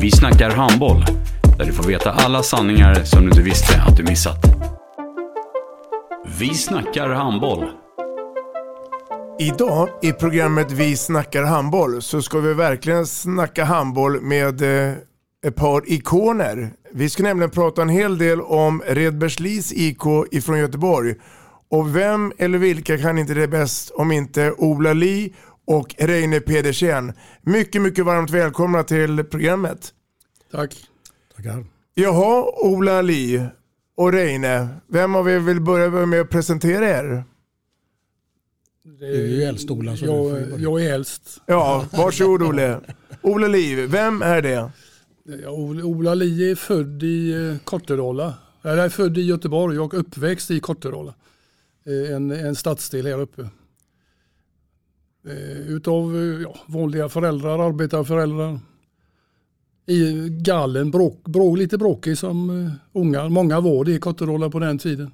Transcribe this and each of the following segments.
Vi snackar handboll, där du får veta alla sanningar som du inte visste att du missat. Vi snackar handboll. Idag i programmet Vi snackar handboll så ska vi verkligen snacka handboll med eh, ett par ikoner. Vi ska nämligen prata en hel del om Redbergslis IK ifrån Göteborg. Och vem eller vilka kan inte det bäst om inte Ola Li och Reine Pedersen. Mycket, mycket varmt välkomna till programmet. Tack. Tackar. Jaha, Ola Li och Reine. Vem av er vill börja med att presentera er? Du är ju äldst Ola. Så jag, jag är äldst. Ja, varsågod Olle. Ola Li, vem är det? Ja, Ola- Ola Li är född i eh, Kortedala. Jag är född i Göteborg och uppväxt i Kortedala. Eh, En, en stadsdel här uppe. Eh, Utav eh, ja, vanliga föräldrar, arbetarföräldrar. I gallen, bråk, bråk, lite bråkig som eh, unga. Många var det i Kortedala på den tiden.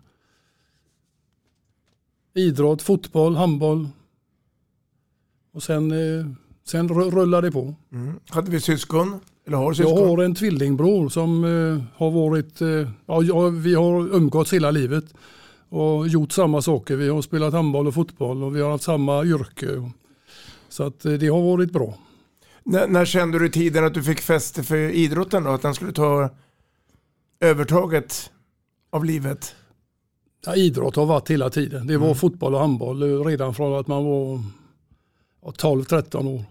Idrott, fotboll, handboll. Och sen, sen ru- rullade det på. Mm. Hade vi syskon? Eller har Jag syskon? har en tvillingbror som har varit, ja, vi har umgåtts hela livet och gjort samma saker. Vi har spelat handboll och fotboll och vi har haft samma yrke. Så att eh, det har varit bra. När, när kände du tiden att du fick fäste för idrotten då? Att den skulle ta övertaget av livet? Ja, idrott har varit hela tiden. Det var fotboll och handboll eh, redan från att man var ja, 12-13 år.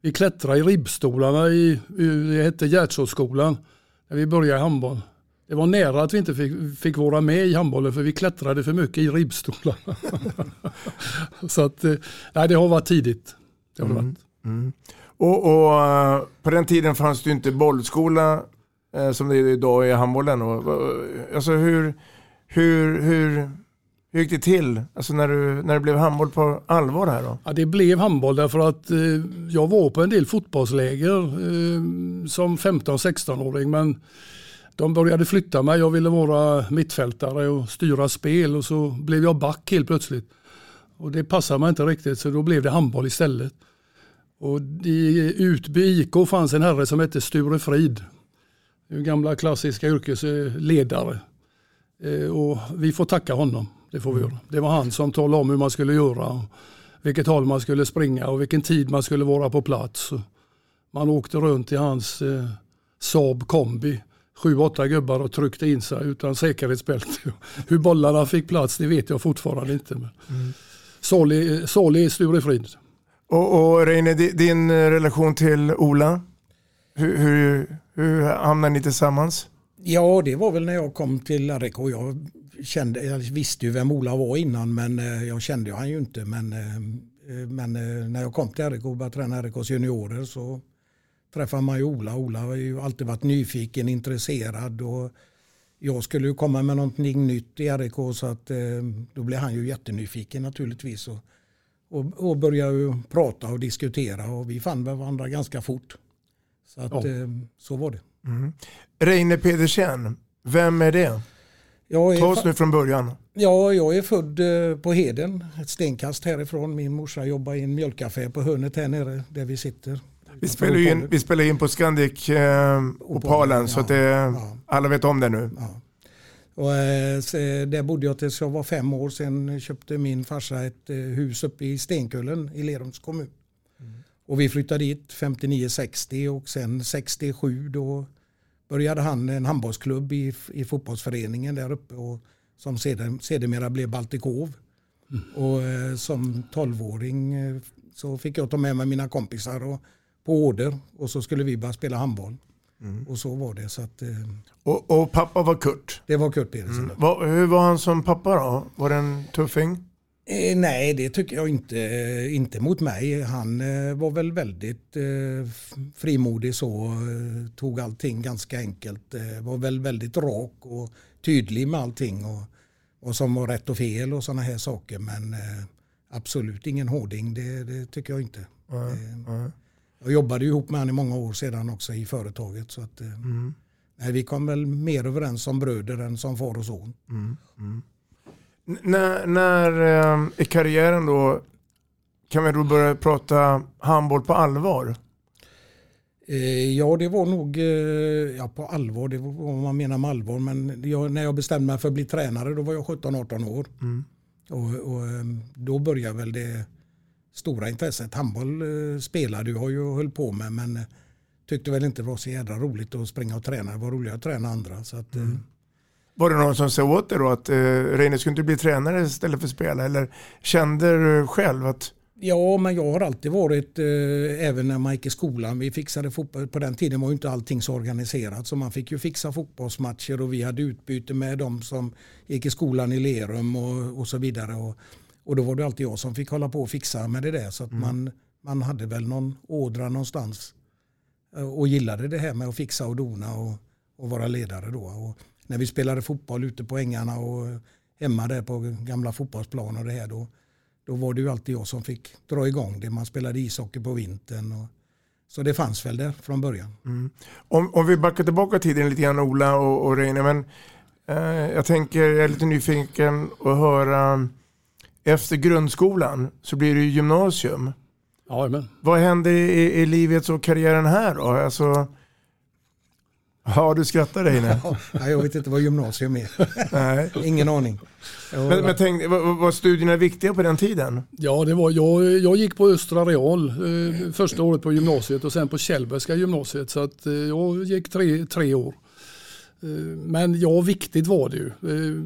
Vi klättrade i ribbstolarna i, i det hette Gärdsåsskolan när vi började i handboll. Det var nära att vi inte fick, fick vara med i handbollen för vi klättrade för mycket i ribbstolarna. Så att, eh, nej, det har varit tidigt. Det har det varit. Mm. Och, och eh, på den tiden fanns det ju inte bollskola eh, som det är idag i handbollen. Och, alltså hur, hur, hur, hur gick det till? Alltså när du, när det blev handboll på allvar här då? Ja, det blev handboll därför att eh, jag var på en del fotbollsläger eh, som 15-16-åring men de började flytta mig. Jag ville vara mittfältare och styra spel och så blev jag back helt plötsligt. Och det passade mig inte riktigt så då blev det handboll istället. Och i Utby IK fanns en herre som hette Sture Frid. Gamla klassiska yrkesledare. Eh, Och vi får tacka honom. Det får vi göra. Det var han som talade om hur man skulle göra. Vilket håll man skulle springa och vilken tid man skulle vara på plats. Man åkte runt i hans eh, Saab kombi. Sju, åtta gubbar och tryckte in sig utan säkerhetsbälte. Hur bollarna fick plats det vet jag fortfarande inte. Men Salig, salig Sture Frid. Och, och Reine, di- din eh, relation till Ola? Hur, hur, hur hamnade ni tillsammans? Ja, det var väl när jag kom till RIK. Jag, kände, jag visste ju vem Ola var innan men eh, jag kände ju han ju inte. Men, eh, men när jag kom till RIK och började träna RIKs juniorer så träffade man ju Ola. Ola har ju alltid varit nyfiken, intresserad och jag skulle ju komma med någonting nytt i RIK så att eh, då blev han ju jättenyfiken naturligtvis. Och, och, och började ju prata och diskutera och vi fann varandra ganska fort. Så att Ja. eh, så var det. Mm. Reine Pedersen, vem är det? Jag är Ta oss nu från början. Ja, jag är född eh, på Heden, ett stenkast härifrån. Min morsa jobbar i en mjölkaffär på hörnet här nere där vi sitter. Vi spelar ju in, vi spelar in på Scandic eh, Opalen så att det, alla vet om det nu. Och, eh, där bodde jag tills jag var fem år. Sen köpte min farsa ett eh, hus uppe i Stenkullen i Lerums kommun. Och vi flyttade dit 59-60 och sen 67 då började han en handbollsklubb i, i fotbollsföreningen där uppe och som seder, sedermera blev Baltikov. Mm. Och eh, som tolvåring eh, så fick jag ta med mig mina kompisar och, på order och så skulle vi börja spela handboll. Mm. Och så var det. Så att, eh, och, och, pappa var Kurt? Det var Kurt Pedersen. Mm. Var, hur var han som pappa då? Var det en tuffing? Eh, nej, det tycker jag inte. Inte mot mig. Han eh, var väl väldigt eh, frimodig så. Eh, tog allting ganska enkelt. Eh, var väl väldigt rak och tydlig med allting. Och, och som var rätt och fel och sådana här saker. Men eh, absolut ingen hårding. Det, det tycker jag inte. Mm. Jag jobbade ihop med honom i många år sedan också i företaget. Så att, mm. nej, vi kom väl mer överens som bröder än som far och son. Mm. mm. När, när eh, i karriären då kan vi då börja prata handboll på allvar? Eh, ja, det var nog eh, ja, på allvar, det var vad man menar med allvar. Men jag, när jag bestämde mig för att bli tränare då var jag 17-18 år. Mm. Och, och, eh, då började väl det stora intresset. Handboll eh, spelade jag ju och höll på med men eh, tyckte väl inte det var så jädra roligt att springa och träna. Det var roligare att träna andra. Så att, mm. Var det någon som sa åt dig då att eh, Reine skulle inte bli tränare istället för att spela? Eller kände du själv att Ja, men jag har alltid varit, eh, även när man gick i skolan, vi fixade fotboll. På den tiden var ju inte allting så organiserat så man fick ju fixa fotbollsmatcher och vi hade utbyte med de som gick i skolan i Lerum och, och så vidare. Och, och då var det alltid jag som fick hålla på och fixa med det där. Så att mm. man, man hade väl någon ådra någonstans eh, och gillade det här med att fixa och dona och, och vara ledare då. Och när vi spelade fotboll ute på ängarna och hemma där på gamla fotbollsplan och det här då, då var det ju alltid jag som fick dra igång det. Man spelade ishockey på vintern. Och, så det fanns väl där från början. Mm. Om, om vi backar tillbaka tiden lite grann Ola och, och Reine. Men, eh, jag tänker, jag är lite nyfiken att höra efter grundskolan så blir det gymnasium. Ja, men. Vad händer i, i livet och karriären här då? Alltså, ja, du skrattar dig nu. Ja, jag vet inte vad gymnasium är. Nej. Ingen aning. Men, men tänk, var, var studierna viktiga på den tiden? Ja, det var, jag, jag gick på Östra Real eh, första året på gymnasiet och sen på Källbergska gymnasiet. Så att, eh, jag gick tre, tre år. Eh, men ja, viktigt var det ju. Eh,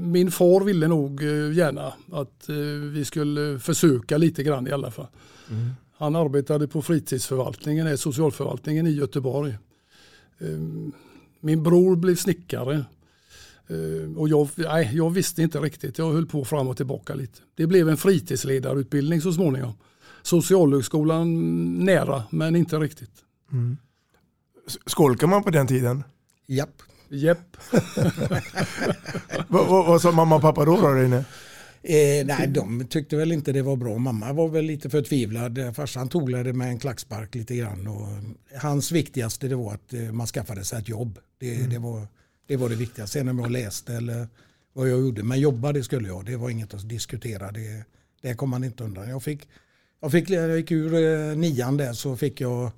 min far ville nog eh, gärna att vi skulle försöka lite grann i alla fall. Mm. Han arbetade på fritidsförvaltningen, socialförvaltningen i Göteborg. Min bror blev snickare. Och jag, nej, jag visste inte riktigt, jag höll på fram och tillbaka lite. Det blev en fritidsledarutbildning så småningom. Socialhögskolan nära, men inte riktigt. Mm. Skolkade man på den tiden? Japp. Japp. vad, vad, vad sa mamma och pappa då, då inne? Eh, nej, de tyckte väl inte det var bra. Mamma var väl lite förtvivlad. Farsan toglade med en klackspark lite grann. Och hans viktigaste det var att eh, man skaffade sig ett jobb. Det, mm. det, var, det var det viktigaste. Sen om jag läste eller vad jag gjorde. Men jobba det skulle jag. Det var inget att diskutera. Det, det kom man inte undan. Jag fick, jag, fick, jag gick ur eh, nian där så fick jag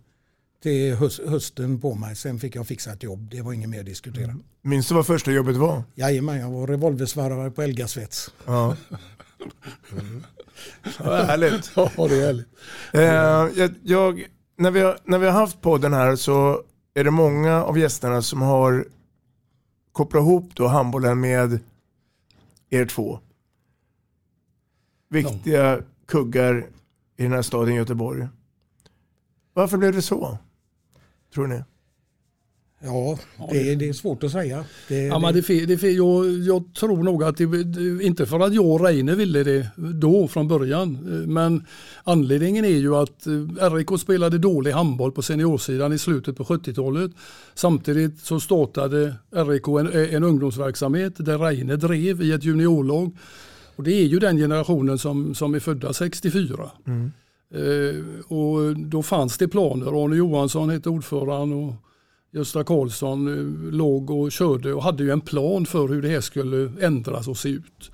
till hösten på mig. Sen fick jag fixa ett jobb. Det var inget mer att diskutera. Mm. Minns du vad första jobbet var? Jajamän, jag var revolversvarare på Elga Svets. Ja. Mm. Ja, härligt. Ja, det är härligt. Eh, jag, jag, när, vi har, när vi har haft podden här så är det många av gästerna som har kopplat ihop då handbollen med er två. Viktiga kuggar i den här staden Göteborg. Varför blev det så? Tror ni? Ja, det, det, är svårt att säga. Det, ja, men det, det, jag, jag tror nog att det, inte för att jag och Reine ville det då från början, men anledningen är ju att eh, RIK spelade dålig handboll på seniorsidan i slutet på 70-talet. Samtidigt så startade RIK en, en ungdomsverksamhet där Reine drev i ett juniorlag. Och det är ju den generationen som, som är födda 64. Mm. Eh, och då fanns det planer. Arne Johansson hette ordförande och Gösta Karlsson eh, låg och körde och hade ju en plan för hur det här skulle ändras och se ut.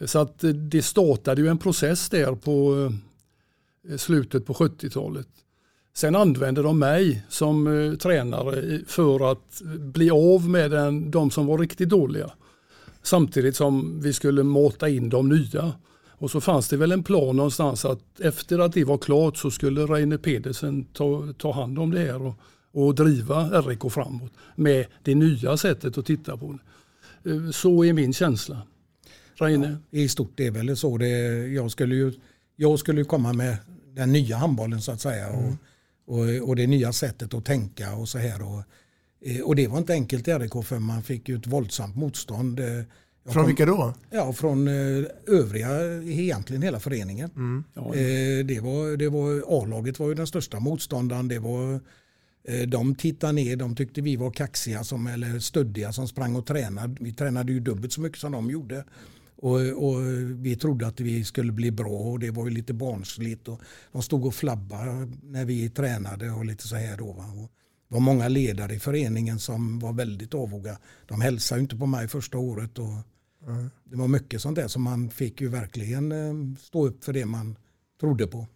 Så att eh, det startade ju en process där på eh, eh, slutet på 70-talet. Sen använde de mig som eh, tränare för att bli av med den, de som var riktigt dåliga. Samtidigt som vi skulle mata in de nya. Och så fanns det väl en plan någonstans att efter att det var klart så skulle Reine Pedersen ta, ta hand om det här och, och driva RIK framåt med det nya sättet att titta på det. Eh, Så är min känsla. Reine? Ja, I stort är väl så. Det, jag, skulle ju, jag skulle komma med den nya handbollen så att säga. Mm. Och, och, och det nya sättet att tänka och så här. Och, eh, och det var inte enkelt i RIK för man fick ju ett våldsamt motstånd. Jag Från kom- vilka då? Ja, från eh, övriga, egentligen hela föreningen. Mm. Eh, det var, det var, A-laget var ju den största motståndaren. Det var, eh, de tittade ner, de tyckte vi var kaxiga som, eller stöddiga som sprang och tränade. Vi tränade ju dubbelt så mycket som de gjorde. Och, och vi trodde att vi skulle bli bra och det var ju lite barnsligt. Och de stod och flabbade när vi tränade och lite så här då. Va? Och det var många ledare i föreningen som var väldigt avoga. De hälsade inte på mig första året. Och Det var mycket sånt där som man fick ju verkligen eh, stå upp för det man trodde på.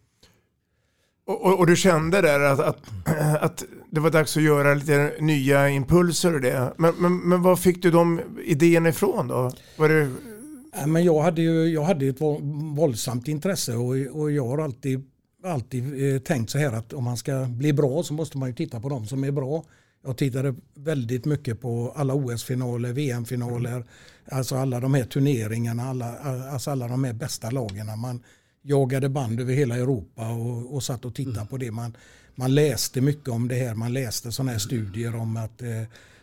Och, och, och du kände där att, att, att det var dags att göra lite nya impulser och det. Men, men, men var fick du de idéerna ifrån då? Var det, Men jag hade ju jag hade ett vå- våldsamt intresse och, och jag har alltid, alltid eh, tänkt så här att om man ska bli bra så måste man ju titta på de som är bra. Jag tittade väldigt mycket på alla OS-finaler, VM-finaler, alltså alla de här turneringarna, alla, alltså alla de här bästa lagen. Man jagade band över hela Europa och, och satt och tittade på det. Man, man läste mycket om det här, man läste sådana här studier om att eh,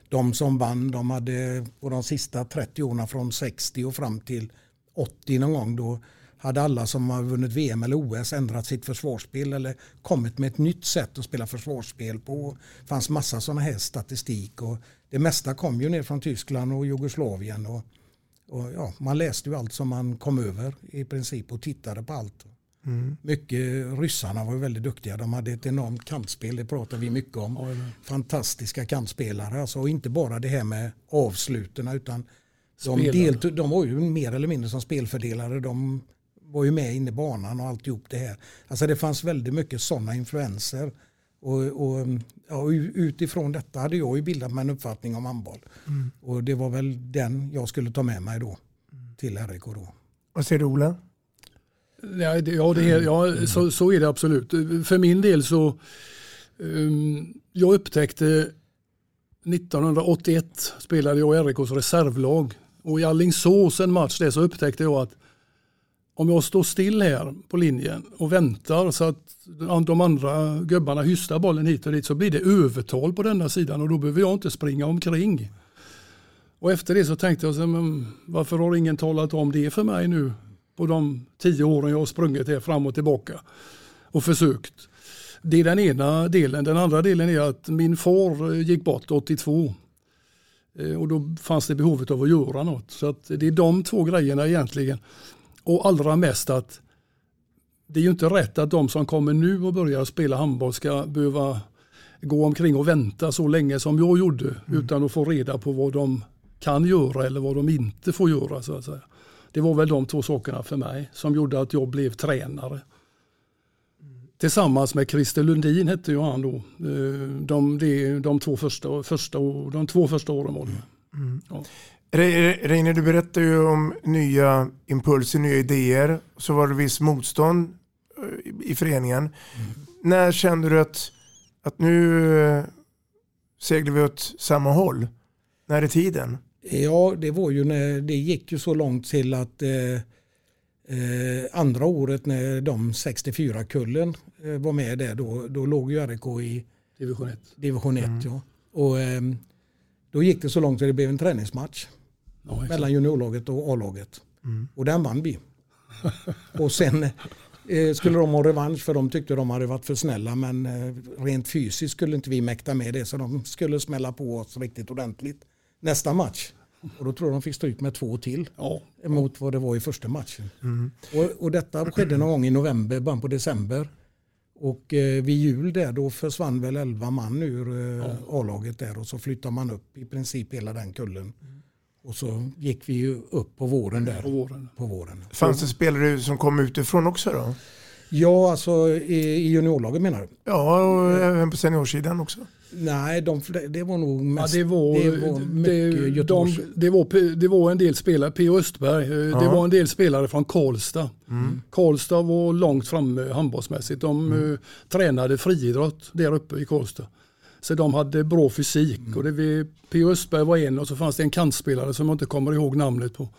de som vann, de hade på de sista 30 åren från 60 och fram till 80 någon gång då hade alla som har vunnit VM eller OS ändrat sitt försvarsspel eller kommit med ett nytt sätt att spela försvarsspel på. Det fanns massa sådana här statistik och det mesta kom ju ner från Tyskland och Jugoslavien och, och ja, man läste ju allt som man kom över i princip och tittade på allt. Mm. Mycket, ryssarna var ju väldigt duktiga. De hade ett enormt kantspel, det pratar vi mycket om. Fantastiska kantspelare. Alltså, och inte bara det här med avsluten utan de, deltog, de var ju mer eller mindre som spelfördelare. De var ju med inne i banan och alltihop det här. Alltså det fanns väldigt mycket sådana influenser. Och, och, ja, utifrån detta hade jag ju bildat mig en uppfattning om handboll. Mm. Och det var väl den jag skulle ta med mig då till RIK då. vad säger du Ola? Ja, det, ja, det är, ja så, så är det absolut. För min del så, um, jag upptäckte 1981 spelade jag i RIKs reservlag och i Alingsås en match där så upptäckte jag att om jag står still här på linjen och väntar så att de andra gubbarna hystar bollen hit och dit så blir det övertal på denna sidan och då behöver jag inte springa omkring. Och efter det så tänkte jag, så, men varför har ingen talat om det för mig nu på de tio åren jag har sprungit här fram och tillbaka och försökt. Det är den ena delen. Den andra delen är att min far gick bort 82. Eh, och då fanns det behovet av att göra något. Så att det är de två grejerna egentligen. Och allra mest att det är ju inte rätt att de som kommer nu och börjar spela handboll ska behöva gå omkring och vänta så länge som jag gjorde utan att få reda på vad de kan göra eller vad de inte får göra. Så att säga. Det var väl de två sakerna för mig som gjorde att jag blev tränare. Tillsammans med Christer Lundin hette ju han då. Eh, De, de, de, två, första, första, de två första åren var det. Ja. Re- Reine, du berättar ju om nya impulser, nya idéer. Så var det viss motstånd eh, i- föreningen. När kände du att, att nu eh, seglar vi åt samma håll? När är tiden? Ja, det var ju när det gick ju så långt till att eh, eh, andra året när de 64-kullen eh, var med där, då, då låg ju RIK i Division 1. division 1. Ja. Och, eh, då gick det så långt att det blev en träningsmatch Ja, mellan juniorlaget och A-laget. Och den vann vi. och sen eh, skulle de ha revansch för de tyckte de hade varit för snälla men eh, rent fysiskt skulle inte vi mäkta med det så de skulle smälla på oss riktigt ordentligt nästa match. Och då tror jag de fick stryk med två till Ja. mot vad det var i första matchen. Och, och detta skedde någon gång i november, början på december. Och eh, vid jul där då försvann väl 11 man ur eh, A-laget där och så flyttade man upp i princip hela den kullen. Och så gick vi ju upp på våren där. På våren. På våren. Fanns det spelare som kom utifrån också då? Ja, alltså i, i juniorlaget menar du? Ja, och även på seniorsidan också. Nej, de, det var nog Ja, mest... det, var, det var mycket det, Göteborgs... de, det, var, P- det var en del spelare, P.O. Östberg, eh, det Ja. var en del spelare från Karlstad. Karlstad var långt framme handbollsmässigt. De eh, tränade friidrott där uppe i Karlstad. Så de hade bra fysik. Och det vi, P.O. Östberg var en och så fanns det en kantspelare som jag inte kommer ihåg namnet på.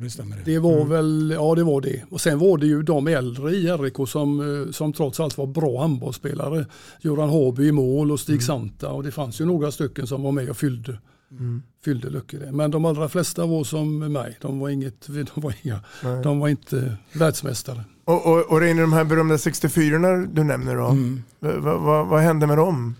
Det stämmer. Det var väl, ja det var det. Och sen var det ju de äldre i RIK som, eh, som trots allt var bra handbollsspelare. Göran Harby i mål och Stig Santa och det fanns ju några stycken som var med och fyllde, fyllde luckor. Men de allra flesta var som mig, de var, inget, de var, inga, Nej. de var inte världsmästare. Och, och, och Reine, de här berömda 64 du nämner då, Mm. vad, vad, vad hände med dem?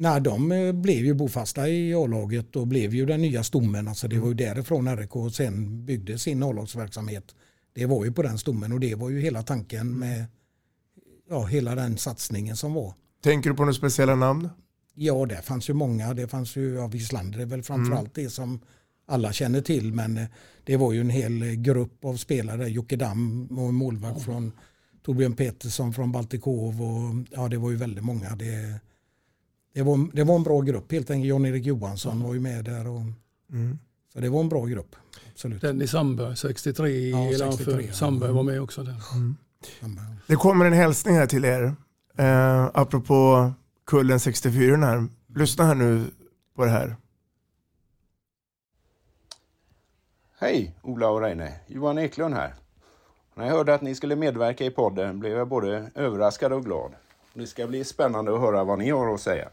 Nej, de eh, blev ju bofasta i A-laget och blev ju den nya stommen. Alltså det var ju därifrån RIK sen byggde sin A-lagsverksamhet. Det var ju på den stommen och det var ju hela tanken med ja, hela den satsningen som var. Tänker du på några speciella namn? Ja, det fanns ju många. Det fanns ju, ja, Wislander är väl framförallt det som alla känner till. Men eh, det var ju en hel grupp av spelare. Jocke Damm och målvakt från Torbjörn Petersson från Baltikov. Och, ja, det var ju väldigt många. Det, det, var, det var en bra grupp helt enkelt. Jan-Erik Johansson var ju med där. Och, Mm. Så det var en bra grupp. Absolut. Dennis Sandberg, 63, Ja, eller 63, för ja. Sandberg var med också där. Det kommer en hälsning här till er, eh, apropå kullen 64 här. Lyssna här nu på det här. Hej Ola och Reine, Johan Eklund här. När jag hörde att ni skulle medverka i podden blev jag både överraskad och glad. Det ska bli spännande att höra vad ni har att säga.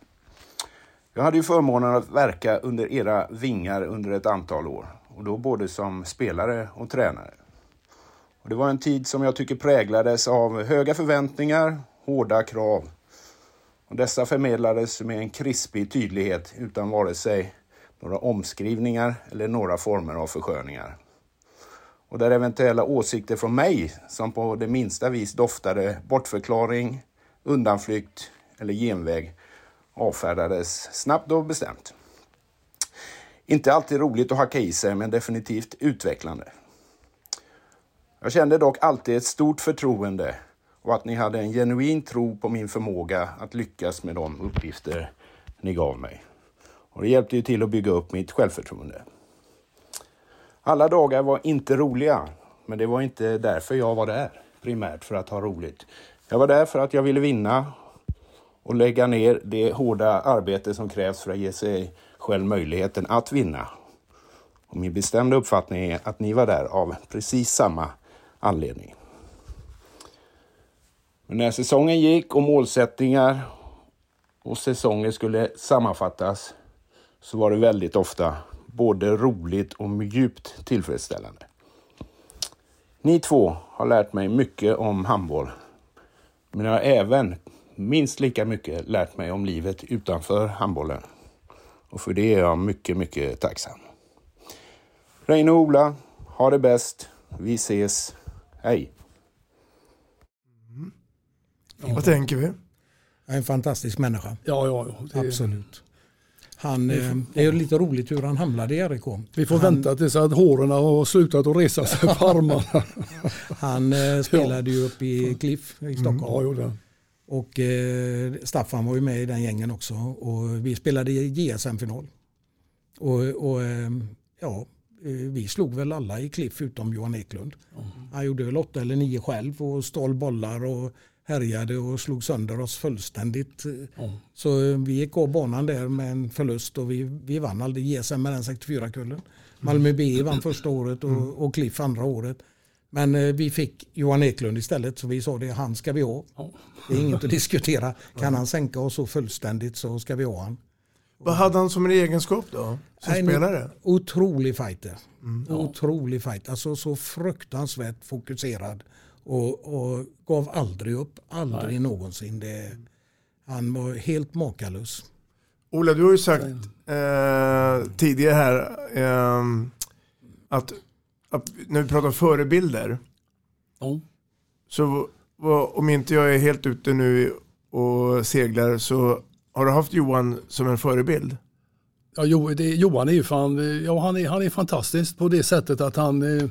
Jag hade ju förmånen att verka under era vingar under ett antal år och då både som spelare och tränare. Och det var en tid som jag tycker präglades av höga förväntningar, hårda krav. Och dessa förmedlades med en krispig tydlighet utan vare sig några omskrivningar eller några former av försköningar. Och där eventuella åsikter från mig som på det minsta vis doftade bortförklaring, undanflykt eller genväg avfärdades snabbt och bestämt. Inte alltid roligt att hacka i sig, men definitivt utvecklande. Jag kände dock alltid ett stort förtroende och att ni hade en genuin tro på min förmåga att lyckas med de uppgifter ni gav mig. Och det hjälpte ju till att bygga upp mitt självförtroende. Alla dagar var inte roliga, men det var inte därför jag var där, primärt för att ha roligt. Jag var där för att jag ville vinna och lägga ner det hårda arbete som krävs för att ge sig själv möjligheten att vinna. Och min bestämda uppfattning är att ni var där av precis samma anledning. Men när säsongen gick och målsättningar och säsongen skulle sammanfattas så var det väldigt ofta både roligt och djupt tillfredsställande. Ni två har lärt mig mycket om handboll. Men jag har även minst lika mycket lärt mig om livet utanför handbollen. Och för det är jag mycket, mycket tacksam. Reine och Ola, ha det bäst. Vi ses. Hej! Vad tänker vi? En fantastisk människa. Ja, ja, ja. Det- Absolut. Han, eh, det är lite roligt hur han hamnade i RIK. Vi får han, vänta tills att håren har slutat att resa sig på armarna. Han eh, spelade ju upp i Cliff i Stockholm. Ja, gjorde han. Och eh, Staffan var ju med i den gängen också. Och vi spelade i JSM-final. Och, och eh, ja, vi slog väl alla i Cliff utom Johan Eklund. Han gjorde väl åtta eller nio själv och stal bollar och härjade och slog sönder oss fullständigt. Så eh, vi gick av banan där med en förlust och vi, vi vann aldrig JSM med den 64-kullen. Malmö B vann första året och, och Cliff andra året. Men eh, vi fick Johan Eklund istället så vi sa det, han ska vi ha. Det är inget att diskutera. Kan han sänka oss så fullständigt så ska vi ha han. Vad hade han som en egenskap då? Som En spelare? Otrolig fighter. Otrolig fight. Alltså så fruktansvärt fokuserad. Och, och gav aldrig upp. Aldrig Nej. någonsin. Det, han var helt makalös. Ola, du har ju sagt eh, tidigare här eh, att, att när vi pratar förebilder Ja. så om inte jag är helt ute nu och seglar så har du haft Johan som en förebild? Ja, Johan är ju fan, ja, han, är, han är fantastisk på det sättet att han eh,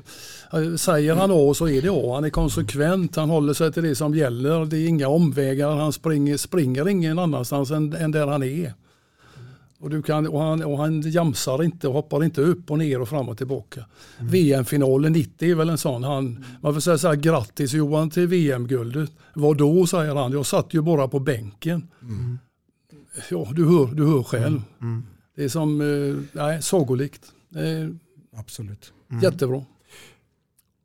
säger han A så är det A. Han är konsekvent, han håller sig till det som gäller. Det är inga omvägar, han springer, springer ingen annanstans än, än där han är. Och, du kan, och, han, och han jamsar inte och hoppar inte upp och ner och fram och tillbaka. VM-finalen 90 är väl en sån. Han, man får säga så här, grattis Johan till VM-guldet. Vad då säger han, jag satt ju bara på bänken. Ja, du hör, du hör själv. Mm. Det är som eh, nej, sagolikt. Absolut. Mm. Jättebra.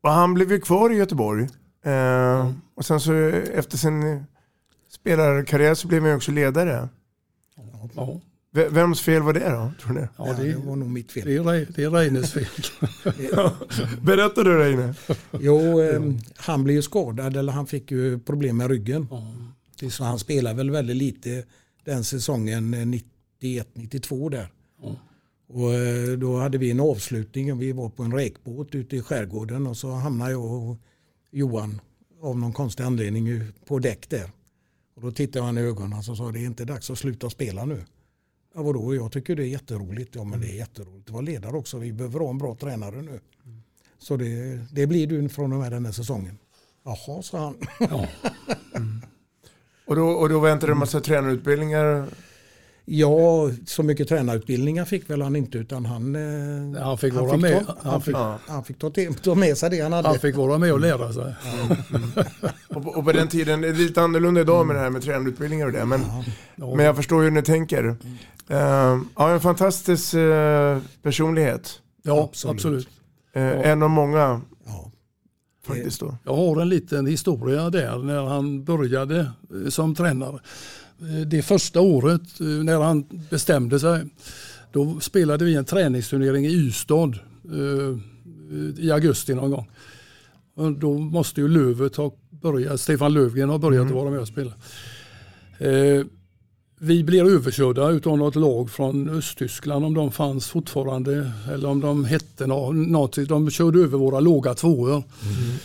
Och han blev ju kvar i Göteborg. Eh, mm. Och sen så efter sin spelarkarriär så blev han också ledare. Ja. Vems fel var det då? Tror ni? Ja, det, det var nog mitt fel. Det är, det är Reines fel. Berätta du Reine. Jo, eh, han blev ju skadad eller han fick ju problem med ryggen. Ja, så han spelade väl väldigt lite den säsongen 91-92 eh, där. Ja. Och eh, då hade vi en avslutning. Vi var på en räkbåt ute i skärgården och så hamnade jag och Johan av någon konstig anledning på däck där. Och då tittade han i ögonen och sa det är inte dags att sluta spela nu. Ja, vadå? Jag tycker det är jätteroligt. Ja, men det är jätteroligt att vara ledare också. Vi behöver ha en bra tränare nu. Så det, det blir du från och med den här säsongen. Jaha, sa han. Ja. Mm. Och, då, och då väntade det en massa tränarutbildningar? Ja, så mycket tränarutbildningar fick väl han inte utan han, eh, han fick vara med. Ta, han, fick, ja. han fick ta, ta med sig det han hade. Han fick vara med och lära sig. Ja. Mm. och, på, och, på, den tiden, det är lite annorlunda idag med det här med tränarutbildningar och det. Men, ja. men jag förstår hur ni tänker. Uh, ja, en fantastisk uh, personlighet. Ja, absolut. absolut. Uh, en av många. Ja. Faktiskt då. Jag har en liten historia där när han började som tränare. Eh, det första året eh, när han bestämde sig då spelade vi en träningsturnering i Ystad eh, i augusti någon gång. Och då måste ju Lövet ha börjat, Stefan Löfgren har börjat mm. vara med och spela. vi blir överkörda av något lag från Östtyskland om de fanns fortfarande eller om de hette något. De körde över våra låga tvåor. Mm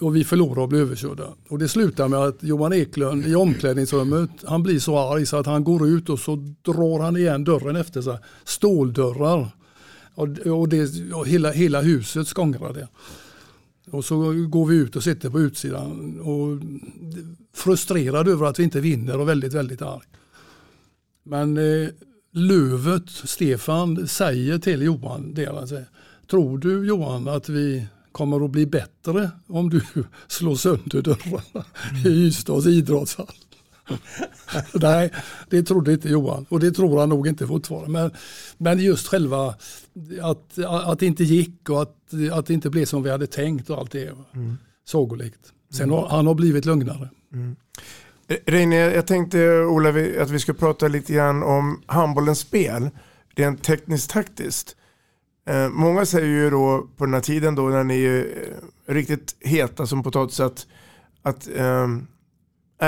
och vi förlorar och blir överkörda. Och det slutar med att Johan Eklund i omklädningsrummet, han blir så arg så att han går ut och så drar han igen dörren efter sig. Ståldörrar. Och, och, det, och hela, hela huset skångrade. det. Och så går vi ut och sitter på utsidan och frustrerad över att vi inte vinner och väldigt, väldigt arg. Men eh, Lövet, Stefan, säger till Johan, det han säger, tror du Johan att vi kommer att bli bättre om du slår sönder dörrarna i Ystads idrottshall. Nej, det trodde inte Johan och det tror han nog inte fortfarande. Men, men just själva att, att det inte gick och att, att det inte blev som vi hade tänkt och allt det. Mm. Sagolikt. Sen har han har blivit lugnare. Mm. Reine, jag tänkte Ola att vi ska prata lite grann om handbollens spel. Rent tekniskt taktiskt. Eh, många säger ju då på den här tiden då när ni är eh, riktigt heta som potatis att, att eh,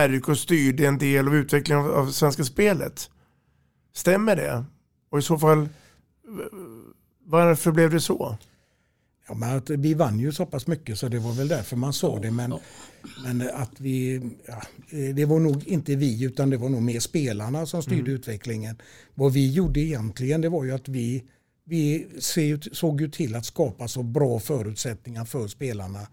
RIK styrde en del av utvecklingen av, av svenska spelet. Stämmer det? Och i så fall, varför blev det så? Ja, men att vi vann ju så pass mycket så det var väl därför man sa det. Men, men att vi, ja, det var nog inte vi utan det var nog mer spelarna som styrde mm. utvecklingen. Vad vi gjorde egentligen det var ju att vi vi såg ju till att skapa så bra förutsättningar för spelarna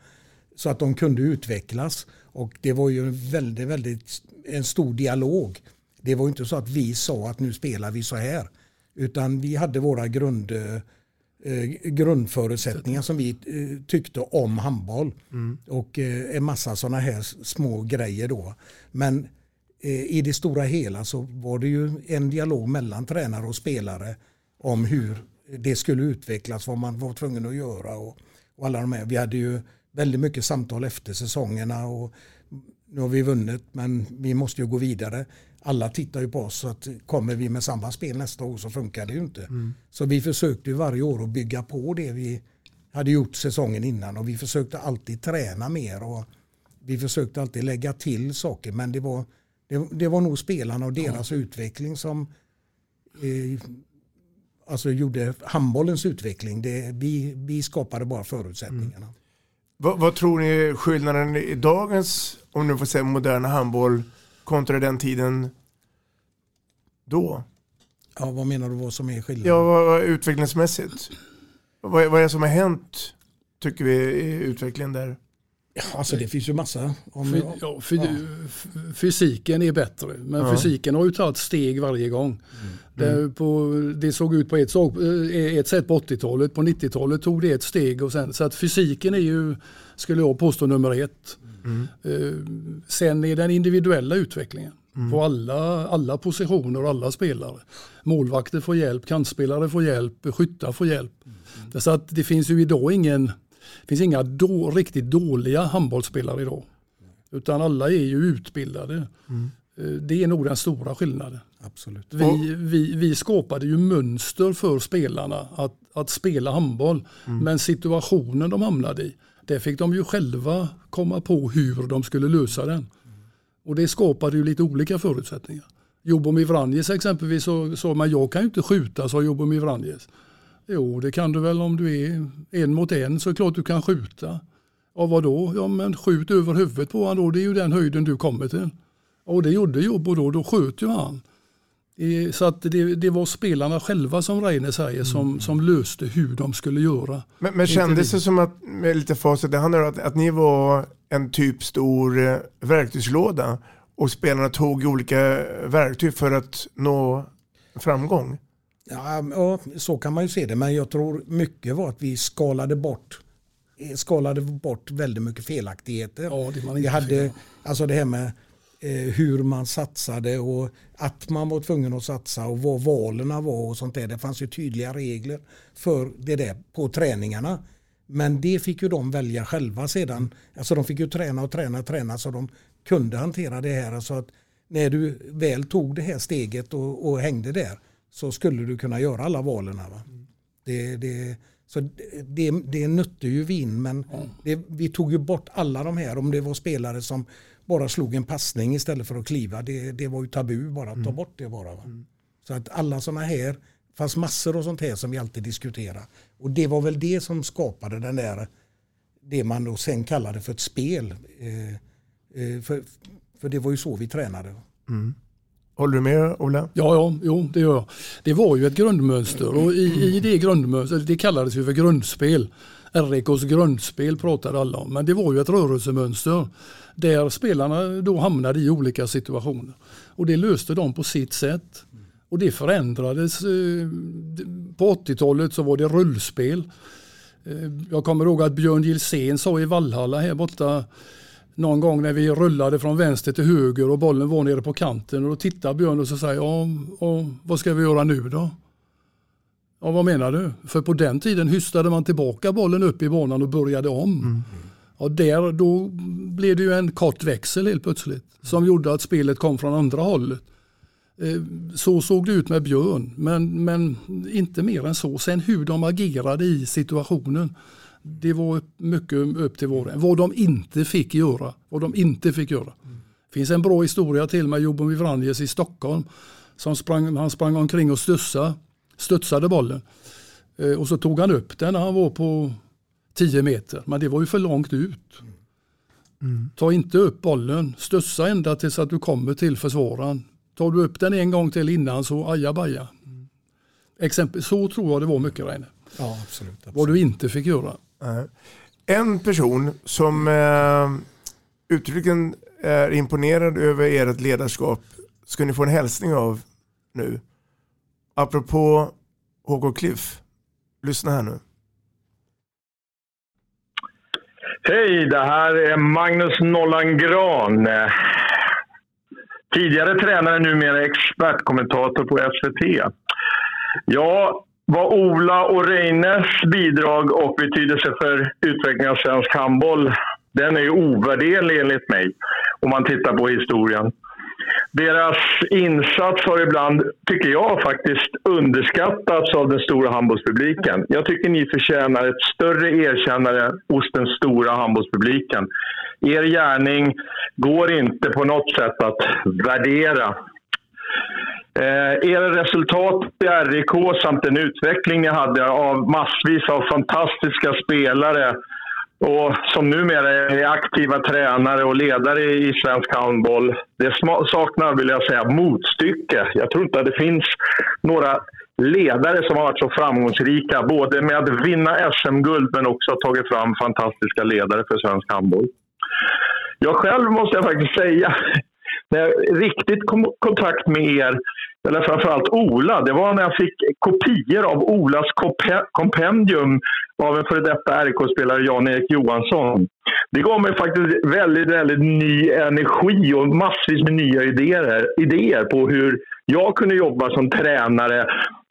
så att de kunde utvecklas. Och det var ju en väldigt, väldigt en stor dialog. Det var inte så att vi sa att nu spelar vi så här. Utan vi hade våra grund, eh, grundförutsättningar som vi eh, tyckte om handboll. Mm. Och eh, en massa sådana här små grejer då. Men eh, i det stora hela så var det ju en dialog mellan tränare och spelare om hur det skulle utvecklas, vad man var tvungen att göra. Och, och alla de här. Vi hade ju väldigt mycket samtal efter säsongerna. Och nu har vi vunnit men vi måste ju gå vidare. Alla tittar ju på oss så att kommer vi med samma spel nästa år så funkar det ju inte. Mm. Så vi försökte ju varje år att bygga på det vi hade gjort säsongen innan och vi försökte alltid träna mer och vi försökte alltid lägga till saker men det var, det, det var nog spelarna och deras ja. utveckling som eh, alltså gjorde handbollens utveckling. Det, vi, vi skapade bara förutsättningarna. Mm. Vad, vad, tror ni är skillnaden i dagens, om du får säga moderna handboll kontra den tiden då? Ja, vad menar du vad som är skillnaden? Ja, vad, vad, utvecklingsmässigt. Vad, vad är det som har hänt, tycker vi, i utvecklingen där? Ja, alltså det finns ju massa. Om, ja, för, ja. Fysiken är bättre, men ja. fysiken har ju tagit steg varje gång. Mm. Det, på, det, såg ut på ett, eh, ett sätt på 80-talet, på 90-talet tog det ett steg. Och sen, så att fysiken är ju, skulle jag påstå, nummer ett. Mm. Uh, sen är den individuella utvecklingen. Mm. På alla, alla positioner och alla spelare. Målvakter får hjälp, kantspelare får hjälp, skyttar får hjälp. Mm. Så att det finns ju idag ingen, finns inga då, riktigt dåliga handbollsspelare idag. Utan alla är ju utbildade. Mm. Eh, det är nog den stora skillnaden. Absolut. Vi, vi, vi skapade ju mönster för spelarna att, att spela handboll. Mm. Men situationen de hamnade i, där fick de ju själva komma på hur de skulle lösa den. Och det skapade ju lite olika förutsättningar. Jobomir Vranjes exempelvis sa man jag kan ju inte skjuta sa Jobomir Vranjes. Jo det kan du väl om du är en mot en så är det klart du kan skjuta. Ja vadå? Ja men skjut över huvudet på honom då, det är ju den höjden du kommer till. Och det gjorde Jobbo då, då sköt ju han. Så att det, det, var spelarna själva som Reine säger som, mm. som löste hur de skulle göra. Men, men kändes det som att, med lite facit, det handlar om att, att ni var en typ stor eh, verktygslåda och spelarna tog olika verktyg för att nå framgång? Ja, ja, så kan man ju se det. Men jag tror mycket var att vi skalade bort skalade bort väldigt mycket felaktigheter. Ja, det vi hade, alltså det här med eh, hur man satsade och att man var tvungen att satsa och vad valen var och sånt där. Det fanns ju tydliga regler för det där på träningarna. Men det fick ju de välja själva sedan. Alltså de fick ju träna och träna och träna så de kunde hantera det här. Alltså att när du väl tog det här steget och, och hängde där så skulle du kunna göra alla valen. Va? Det, det, så det, det nötte ju vi in men det, vi tog ju bort alla de här om det var spelare som bara slog en passning istället för att kliva. Det, det var ju tabu bara att ta mm. bort det bara. Va? Mm. Så att alla sådana här, fanns massor och sånt här som vi alltid diskuterar. Och det var väl det som skapade den där, det man då sen kallade för ett spel. Eh, eh, för, för det var ju så vi tränade. Mm. Håller du med Ola? Ja, ja jo, det gör jag. Det var ju ett grundmönster och i, i det grundmönstret, det kallades ju för grundspel. RIKs grundspel pratade alla om, men det var ju ett rörelsemönster där spelarna då hamnade i olika situationer. Och det löste de på sitt sätt. Och det förändrades. Eh, på 80-talet så var det rullspel. Eh, jag kommer ihåg att Björn Gilsén sa i Vallhalla här borta någon gång när vi rullade från vänster till höger och bollen var nere på kanten och då tittar Björn och så säger ja, och vad ska vi göra nu då? Ja, vad menar du? För på den tiden hystade man tillbaka bollen upp i banan och började om. Mm. Och där, då blev det ju en kort växel helt plötsligt som gjorde att spelet kom från andra hållet. Eh, så såg det ut med Björn, men, men inte mer än så. Sen hur de agerade i situationen, det var mycket upp till var Vad de inte fick göra. Vad de inte fick göra. Det finns en bra historia till med Jobomir Vranjes i Stockholm. Som sprang, han sprang omkring och studsade, studsade bollen. Eh, och så tog han upp den när han var på 10 meter. Men det var ju för långt ut. Mm. Ta inte upp bollen, studsa ända tills att du kommer till försvararen. Tar du upp den en gång till innan så ajabaja. Mm. Exempel, så tror jag det var mycket Reine. Ja, absolut, absolut. Vad du inte fick göra. En person som eh, uttryckligen är imponerad över ert ledarskap ska ni få en hälsning av nu. Apropå HK Cliff. Lyssna här nu. Hej, det här är Magnus Nollan Gran. Tidigare tränare, numera expertkommentator på SVT. Ja, vad Ola och Reines bidrag och betydelse för utvecklingen av svensk handboll, den är ju ovärderlig enligt mig, om man tittar på historien. Deras insats har ibland, tycker jag, faktiskt underskattats av den stora handbollspubliken. Jag tycker ni förtjänar ett större erkännande hos den stora handbollspubliken. Er gärning går inte på något sätt att värdera. Eh, era resultat i RIK samt den utveckling ni hade av massvis av fantastiska spelare och som numera är aktiva tränare och ledare i svensk handboll. Det saknar, vill jag säga, motstycke. Jag tror inte att det finns några ledare som har varit så framgångsrika, både med att vinna SM-guld men också ha tagit fram fantastiska ledare för svensk handboll. Jag själv måste jag faktiskt säga, när jag riktigt kom i kontakt med er eller framförallt Ola, det var när jag fick kopior av Olas kompendium av en före detta RK-spelare, Jan-Erik Johansson. det gav mig faktiskt väldigt, väldigt ny energi och massvis med nya idéer, idéer på hur jag kunde jobba som tränare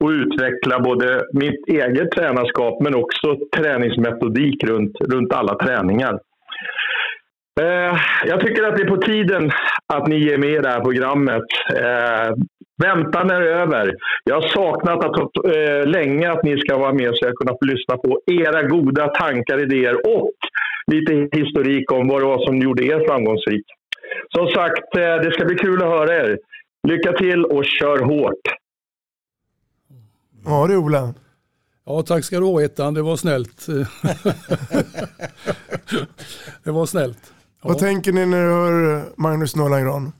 och utveckla både mitt eget tränarskap men också träningsmetodik runt, runt alla träningar. Eh, jag tycker att det är på tiden att ni ger med i det här programmet. Eh, väntan är över. Jag har saknat att, eh, länge att ni ska vara med så jag kunnat få lyssna på era goda tankar, idéer och lite historik om vad det var som gjorde er framgångsrik. Som sagt, eh, det ska bli kul att höra er. Lycka till och kör hårt! Ja du Ola. Ja, tack ska du ha Ettan, det var snällt. det var snällt. Ja. Vad tänker ni när du hör Magnus Norlangran?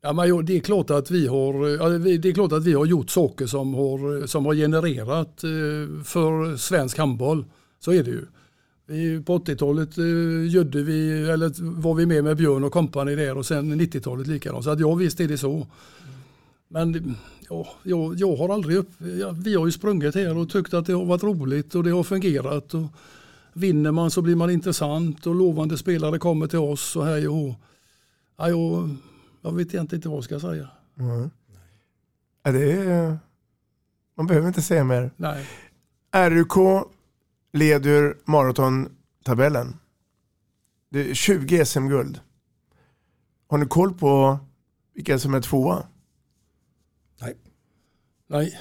Ja, men det, är klart att vi har, det är klart att vi har gjort saker som har, som har genererat eh, för svensk handboll. Så är det ju. På 80-talet eh, gödde vi, eller var vi med med Björn och kompani där och sen 90-talet likadant. Så att ja, visst är det så. Men ja, jag, jag har aldrig upp, ja, vi har ju sprungit här och tyckt att det har varit roligt och det har fungerat. Och vinner man så blir man intressant och lovande spelare kommer till oss och hej och ja, jag, jag vet egentligen inte vad jag ska säga. Mm. Ja, det är, man behöver inte säga mer. Nej. RUK leder maratontabellen. Det är 20 SM-guld. Har ni koll på vilka som är tvåa? Nej. Nej.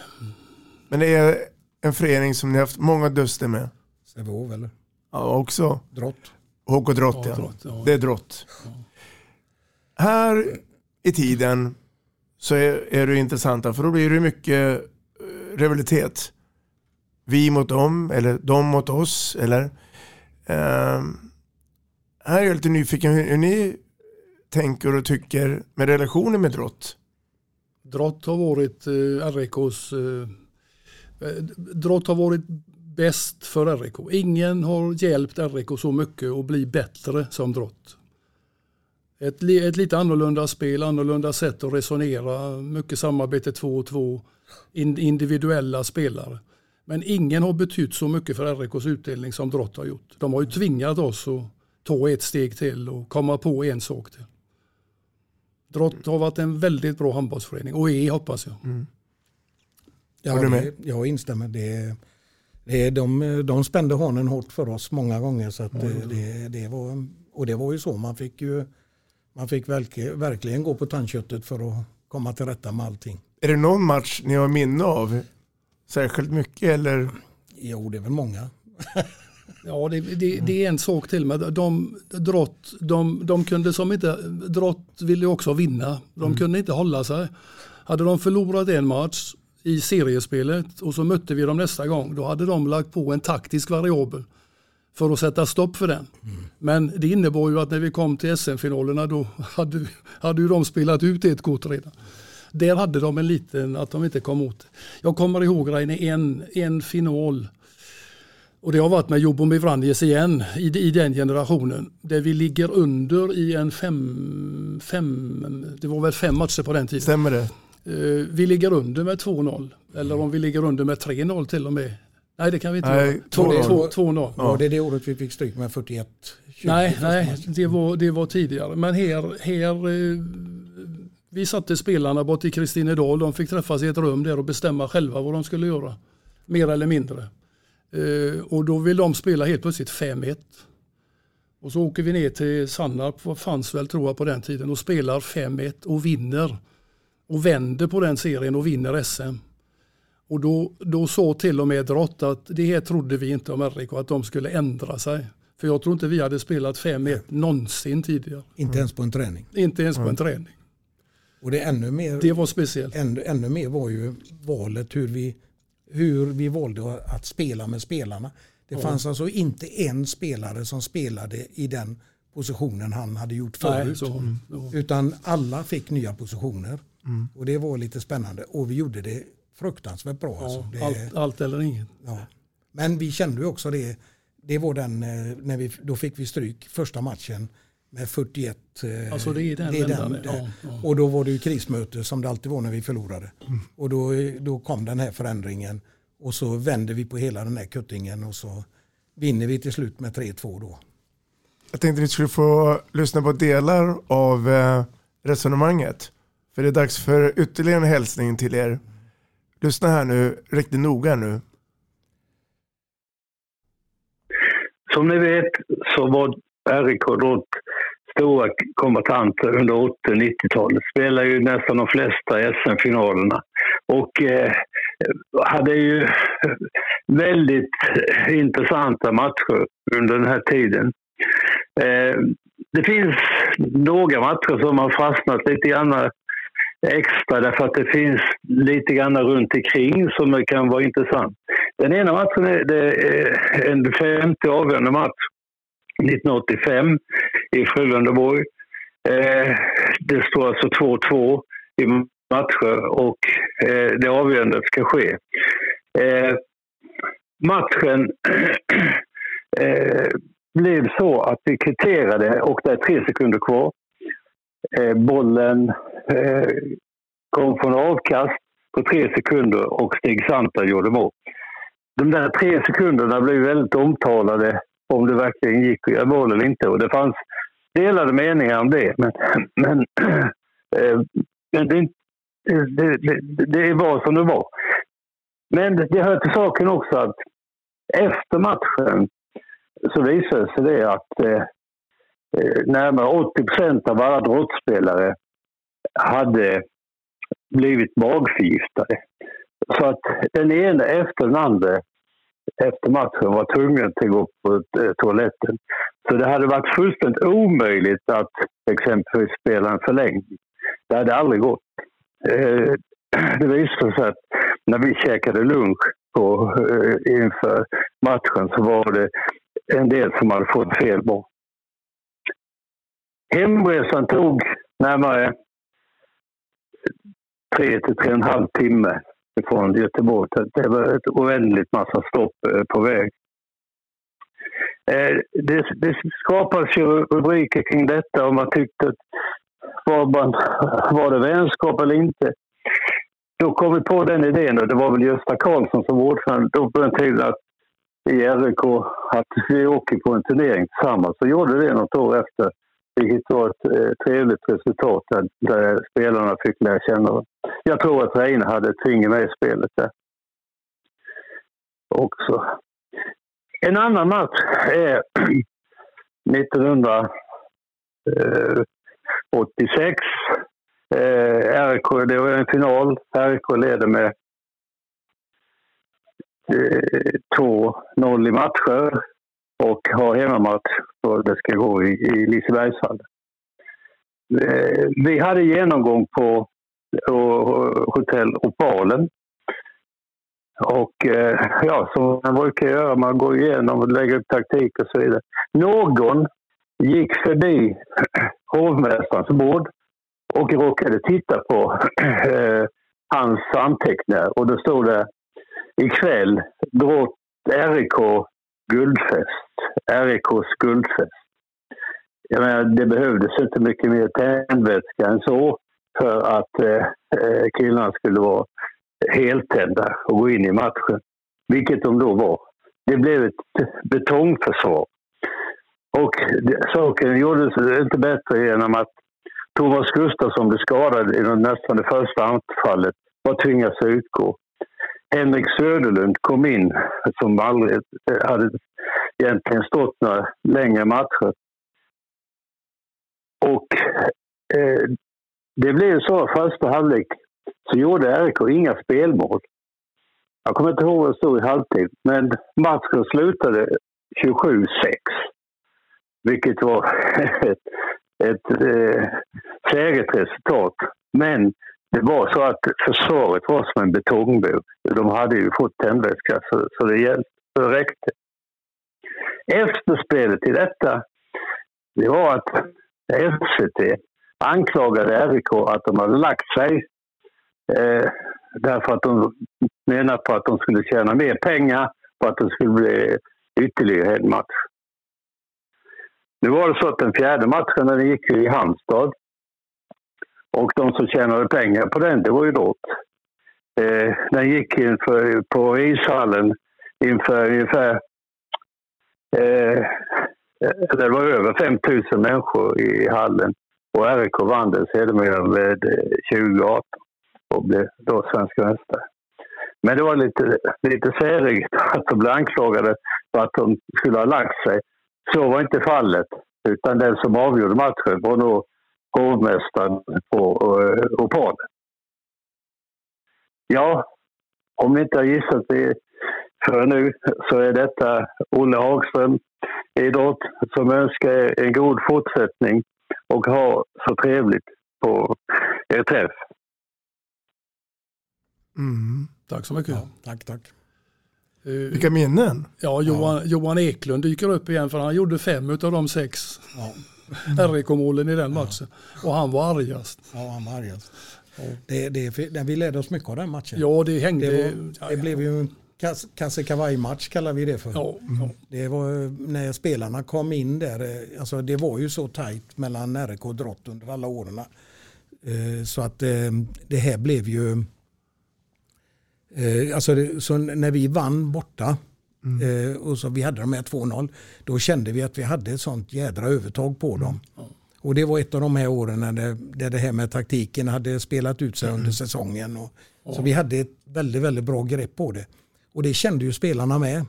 Men det är en förening som ni har haft många duster med. Sävehof eller? Ja, också. Drott. HK Drott, Ja, ja. Drott, ja. Det är Drott. Här i tiden så är, är det intressanta för då blir det mycket eh, rivalitet. Vi mot dem eller de mot oss. Eller, Ehm, här är jag lite nyfiken hur, hur ni tänker och tycker med relationen med Drott. Drott har varit eh, RIKs eh, eh, Drott har varit bäst för RIK. Ingen har hjälpt RIK så mycket att bli bättre som Drott. Ett, ett lite annorlunda spel, annorlunda sätt att resonera, mycket samarbete två och två, in, individuella spelare. Men ingen har betytt så mycket för RIKs utdelning som Drott har gjort. De har ju tvingat oss att ta ett steg till och komma på en sak till. Drott har varit en väldigt bra handbollsförening och är hoppas jag. Ja, med? det, jag instämmer. Det, det, de, de spände hanen hårt för oss många gånger. Så att det, det, det var, och det var ju så. Man fick ju man fick verkligen, verkligen gå på tandköttet för att komma till rätta med allting. Är det någon match ni har minne av? Särskilt mycket eller? Jo, det är väl många. Ja, det, det, det är en sak till med de, drott, de, de kunde som inte, Drott ville ju också vinna. De kunde inte hålla sig. Hade de förlorat en match i seriespelet och så mötte vi dem nästa gång, då hade de lagt på en taktisk variabel för att sätta stopp för den. Men det innebar ju att när vi kom till SM-finalerna då hade, hade ju de spelat ut ett kort redan. Där hade de en liten, att de inte kom åt. Jag kommer ihåg Reine, en, en final och det har varit med Jobomir Vranjes igen i, i den generationen. Där vi ligger under i en fem, fem, det var väl fem matcher på den tiden. Stämmer det? Eh, vi ligger under med 2-0. Eller om vi ligger under med 3-0 till och med. Nej det kan vi inte Nej, göra. 2-0. 2-0. Var det det året vi fick stryk med 41? 20 Nej, nej det, var, det var tidigare. Men här, här eh, vi satte spelarna bort i Kristinedal. De fick träffas i ett rum där och bestämma själva vad de skulle göra. Mer eller mindre. Eh, och då vill de spela helt plötsligt 5-1. Och så åker vi ner till Sannarp, fanns väl tror jag på den tiden, och spelar 5-1 och vinner. Och vänder på den serien och vinner SM. Och då, då sa till och med Drott att det här trodde vi inte om RIK, att de skulle ändra sig. För jag tror inte vi hade spelat 5-1 någonsin tidigare. Inte ens på en träning. Inte ens på en träning. Och det är ännu mer, Det var speciellt. ännu, ännu mer var ju valet hur vi, hur vi valde att spela med spelarna. Det Ja. fanns alltså inte en spelare som spelade i den positionen han hade gjort Nej, förut. så, Mm. ja. Utan alla fick nya positioner. Mm. Och det var lite spännande. Och vi gjorde det fruktansvärt bra. alltså. det, allt, allt eller inget. ja. Men vi kände ju också det. Det var den, eh, när vi, då fick vi stryk första matchen med 41. eh, Alltså det är den det. ja, ja. Och då var det ju krismöte som det alltid var när vi förlorade. Och då, då kom den här förändringen. Och så vände vi på hela den här kuttingen och så vinner vi till slut med 3-2 då. Jag tänkte ni skulle få lyssna på delar av eh, resonemanget. För det är dags för ytterligare en hälsning till er. Lyssna här nu, riktigt noga nu. Som ni vet så var RIK då stora kombatanter under 80 och 90-talet. Spelade ju nästan de flesta SM-finalerna. Och eh, hade ju väldigt intressanta matcher under den här tiden. Eh, det finns några matcher som har fastnat lite grann extra därför att det finns lite grann runt omkring som kan vara intressant. Den ena matchen är, det är en femte avgörande match 1985 i Frölundaborg. Eh, det står alltså 2-2 i matcher och eh, det avgörande ska ske. Eh, matchen eh, blev så att vi kvitterade och det är tre sekunder kvar. Eh, bollen Eh, kom från avkast på tre sekunder och Stig Santa gjorde mål. De där tre sekunderna blev väldigt omtalade om det verkligen gick att göra mål eller inte. Och det fanns delade meningar om det. Men, men, eh, men det, det, det, det var som det var. Men det hör till saken också att efter matchen så visade sig det att eh, eh närmare 80 procent av alla brottspelare hade blivit magförgiftade. Så att den ena efter den andra efter matchen var tvungen att gå på eh, toaletten. Så det hade varit fullständigt omöjligt att exempelvis spela en förlängning. Det hade aldrig gått. Eh, det visade sig att när vi käkade lunch på, eh, inför matchen så var det en del som hade fått fel mat. Hemresan tog närmare tre till tre och en halv timme från Göteborg. Det var ett oändligt massa stopp eh, på väg. Eh, det, det skapades ju rubriker kring detta och man tyckte att var, man, var det vänskap eller inte? Då kom vi på den idén och det var väl Gösta Karlsson som var ordförande då på den tiden att i RIK att vi åker på en turnering tillsammans. Så gjorde det något år efter vilket var ett eh, trevligt resultat där, där, spelarna fick lära känna varandra. Jag tror att Reine hade ett finger med i spelet där. Också. En annan match är 1986. Eh, eh det var en final. RIK leder med eh, 2-0 i matcher och har hemmamatch för det ska gå i, i Lisebergshallen. Eh, vi hade genomgång på hotell Opalen. Och eh, ja, som man brukar göra, man går igenom och lägger upp taktik och så vidare. Någon gick förbi hovmästarens bord och råkade titta på eh, hans anteckningar och då stod det ikväll RIK guldfest. RIKs guldfest. Jag menar, det behövdes inte mycket mer tändvätska än så för att eh, eh, killarna skulle vara heltända och gå in i matchen. Vilket de då var. Det blev ett betongförsvar. Och saken gjordes inte bättre genom att Thomas Gustafsson blev skadad i nästan det första anfallet och tvingades utgå. Henrik Söderlund kom in, som aldrig hade egentligen stått några längre matcher. Och eh, det blev så första halvlek så gjorde RIK inga spelmål. Jag kommer inte ihåg vad det stod i halvtid, men matchen slutade 27-6. Vilket var ett, ett eh, säkert resultat. Men det var så att försvaret var som en betongbur. De hade ju fått tändvätska så, så det, hjälpte, det räckte. Efterspelet till detta det var att SVT anklagade RIK att de hade lagt sig eh, därför att de menade på att de skulle tjäna mer pengar på att det skulle bli ytterligare en match. Nu var det så att den fjärde matchen den gick i Halmstad och de som tjänade pengar på den, det var ju Drott. Eh, den gick inför, på ishallen inför ungefär eh, det var över 5 000 människor i hallen. Och RIK vann den sedermera med eh, 2018 och blev då svenska mästare. Men det var lite, lite säreget att de blev anklagade för att de skulle ha lagt sig. Så var inte fallet, utan den som avgjorde matchen var nog hovmästaren på Opal. Ja, om ni inte har gissat det för nu så är detta Olle Hagström idrott som önskar en god fortsättning och ha så trevligt på er träff. Mm. Tack så mycket. Ja, tack, tack. Uh, Vilka minnen. Ja, Johan, ja. Johan Eklund dyker upp igen för han gjorde fem av de sex ja. RIK-målen i den matchen. Och han var argast. Ja, han var argast. Det, det, vi lärde oss mycket av den matchen. Ja, det hängde. Det, var, det blev ju en kasse kavaj-match kallar vi det för. Ja, ja. Det var när spelarna kom in där. Eh, alltså det var ju så tajt mellan RIK och Drott under alla åren. Eh, så att eh, det här blev ju alltså så när vi vann borta mm. eh, och så vi hade de här 2-0 då kände vi att vi hade ett sånt jädra övertag på dem. Mm. Och det var ett av de här åren när det, där det här med taktiken hade spelat ut sig mm. under säsongen. Och, Så vi hade ett väldigt, väldigt bra grepp på det. Och det kände ju spelarna med.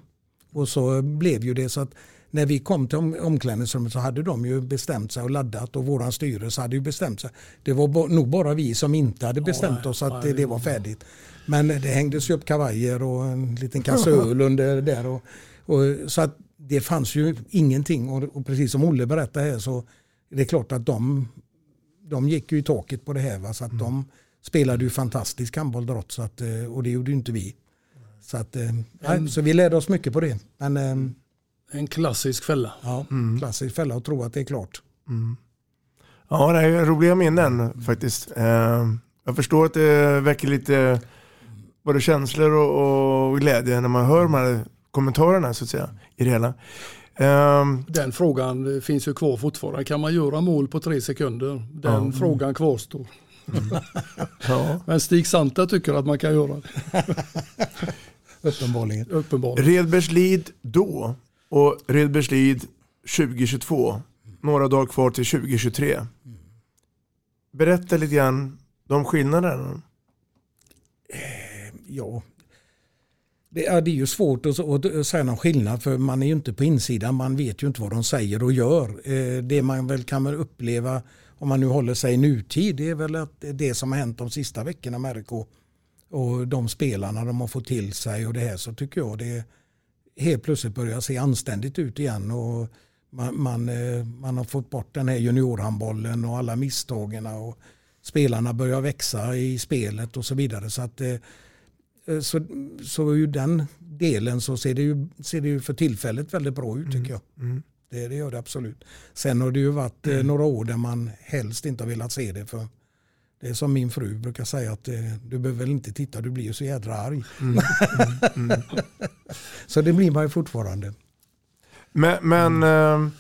Och så blev ju det så att när vi kom till omklädningsrummet så hade de ju bestämt sig och laddat och våran styrelse hade ju bestämt sig. Det var nog bara vi som inte hade bestämt oss att det, det var färdigt. Men det hängdes ju upp kavajer och en liten kasse öl under där. Och, och, så att det fanns ju ingenting och, och, precis som Olle berättade här så är det klart att de, de gick ju i taket på det här. Va? Så att mm. de spelade ju fantastisk handboll så att, eh, och det gjorde ju inte vi. Så, att, eh, en, så vi lärde oss mycket på det. Men, eh, en klassisk fälla. Ja, mm. klassisk fälla och tro att det är klart. Mm. Ja, det är roliga minnen faktiskt. Jag förstår att det väcker lite både känslor och, och glädje när man hör de här kommentarerna så att säga i det hela. Um, den frågan finns ju kvar fortfarande. Kan man göra mål på tre sekunder? Den mm. frågan kvarstår. Mm. ja. Men Stig Santa tycker att man kan göra det. Uppenbarligen. Uppenbarligen. Redbergslid då och Redbergslid 2022. Några dagar kvar till 2023. Berätta lite grann de skillnaderna eh, ja, det är, det är ju svårt att, säga någon skillnad för man är ju inte på insidan. Man vet ju inte vad de säger och gör. Eh, det man väl kan uppleva om man nu håller sig i nutid det är väl att det som har hänt de sista veckorna med RK och de spelarna de har fått till sig och det här så tycker jag det helt plötsligt börjar se anständigt ut igen. Och man, man, eh, man har fått bort den här juniorhandbollen och alla misstagen och spelarna börjar växa i spelet och så vidare. Så att eh, Eh, så, så ur den delen så ser det, ju, ser det ju för tillfället väldigt bra ut tycker jag. Mm. mm. Det, det gör det absolut. Sen har det ju varit mm. några år där man helst inte har velat se det. för det är som min fru brukar säga att eh, du behöver väl inte titta, du blir ju så jädra arg. Mm. mm, mm. så det blir man ju fortfarande. Men, men äh,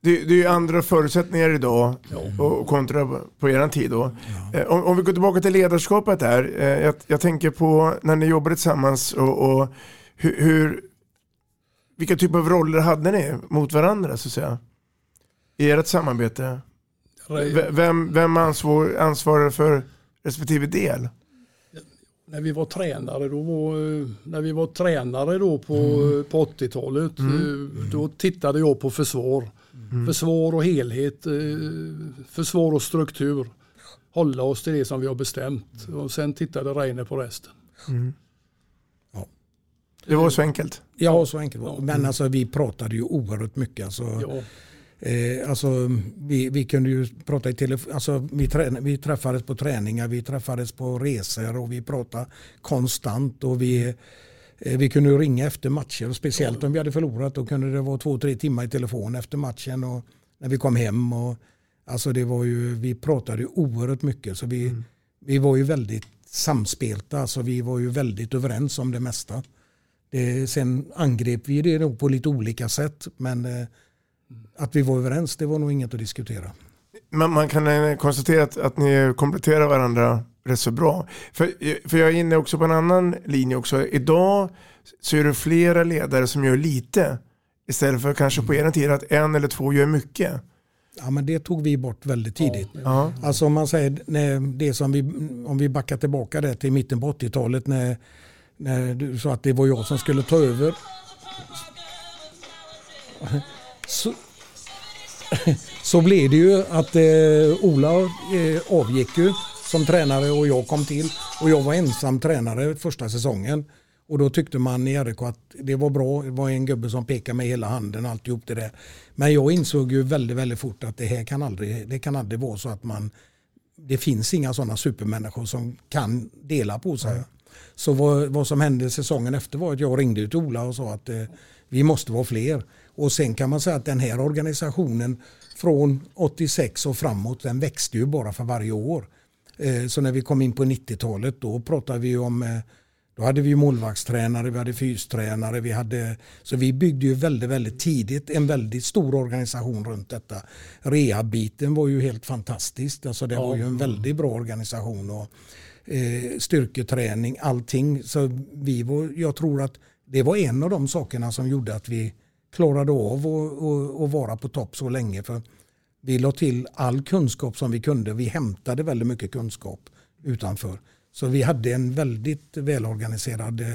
det, det är ju andra förutsättningar idag och kontra på er tid då. Ja. Eh, om, om, vi går tillbaka till ledarskapet där. Eh, jag, jag tänker på när ni jobbade tillsammans och, och hur, hur, vilka typer av roller hade ni mot varandra så att säga? I ert samarbete? Vem, vem ansvar, ansvarar för respektive del? när vi var tränare då, när vi var tränare då på, mm. på 80-talet, mm. då tittade jag på försvar. Mm. Försvar och helhet, eh, försvar och struktur. Hålla oss till det som vi har bestämt. Och sen tittade Reine på resten. Mm. Ja. Det var så enkelt? Ja, så enkelt var Men alltså, vi pratade ju oerhört mycket. Alltså, ja. Eh, alltså, vi, vi kunde ju prata i telefon. Alltså, vi, trä, vi träffades på träningar, vi träffades på resor och vi pratade konstant. Och vi, Eh, vi kunde ringa efter matcher, speciellt om vi hade förlorat. Då kunde det vara två, tre timmar i telefon efter matchen och när vi kom hem. Och, alltså det var ju, vi pratade oerhört mycket. Så vi, mm. vi var ju väldigt samspelta. Alltså vi var ju väldigt överens om det mesta. Det, sen angrep vi det nog på lite olika sätt. Men eh, att vi var överens, det var nog inget att diskutera. Men man kan eh, konstatera att, att ni kompletterar varandra rätt så bra. För, för jag är inne också på en annan linje också. Idag så är det flera ledare som gör lite Istället för kanske på er tid att en eller två gör mycket. Ja, men det tog vi bort väldigt tidigt. Ja. Alltså om man säger när det som vi, om vi backar tillbaka där till mitten på 80-talet när, när du sa att det var jag som skulle ta över. Så, så blev det ju att eh, Ola eh, avgick ju som tränare och jag kom till. Och jag var ensam tränare första säsongen. Och då tyckte man i RIK att det var bra. Det var en gubbe som pekade med hela handen och alltihop det där. Men jag insåg ju väldigt, väldigt fort att det här kan aldrig, det kan aldrig vara så att man det finns inga sådana supermänniskor som kan dela på sig. Så vad, vad som hände säsongen efter var att jag ringde till Ola och sa att eh, vi måste vara fler. Och sen kan man säga att den här organisationen från 86 och framåt den växte ju bara för varje år. Eh, så när vi kom in på 90-talet då pratade vi om eh, då hade vi målvaktstränare, vi hade fystränare, vi hade, så vi byggde ju väldigt, väldigt tidigt en väldigt stor organisation runt detta. Rehabbiten var ju helt fantastiskt, alltså det Ja. var ju en väldigt bra organisation. Och, eh, styrketräning, allting. Så vi var, jag tror att det var en av de sakerna som gjorde att vi klarade av att- vara på topp så länge. För vi la till all kunskap som vi kunde. Vi hämtade väldigt mycket kunskap utanför. Så vi hade en väldigt välorganiserad eh,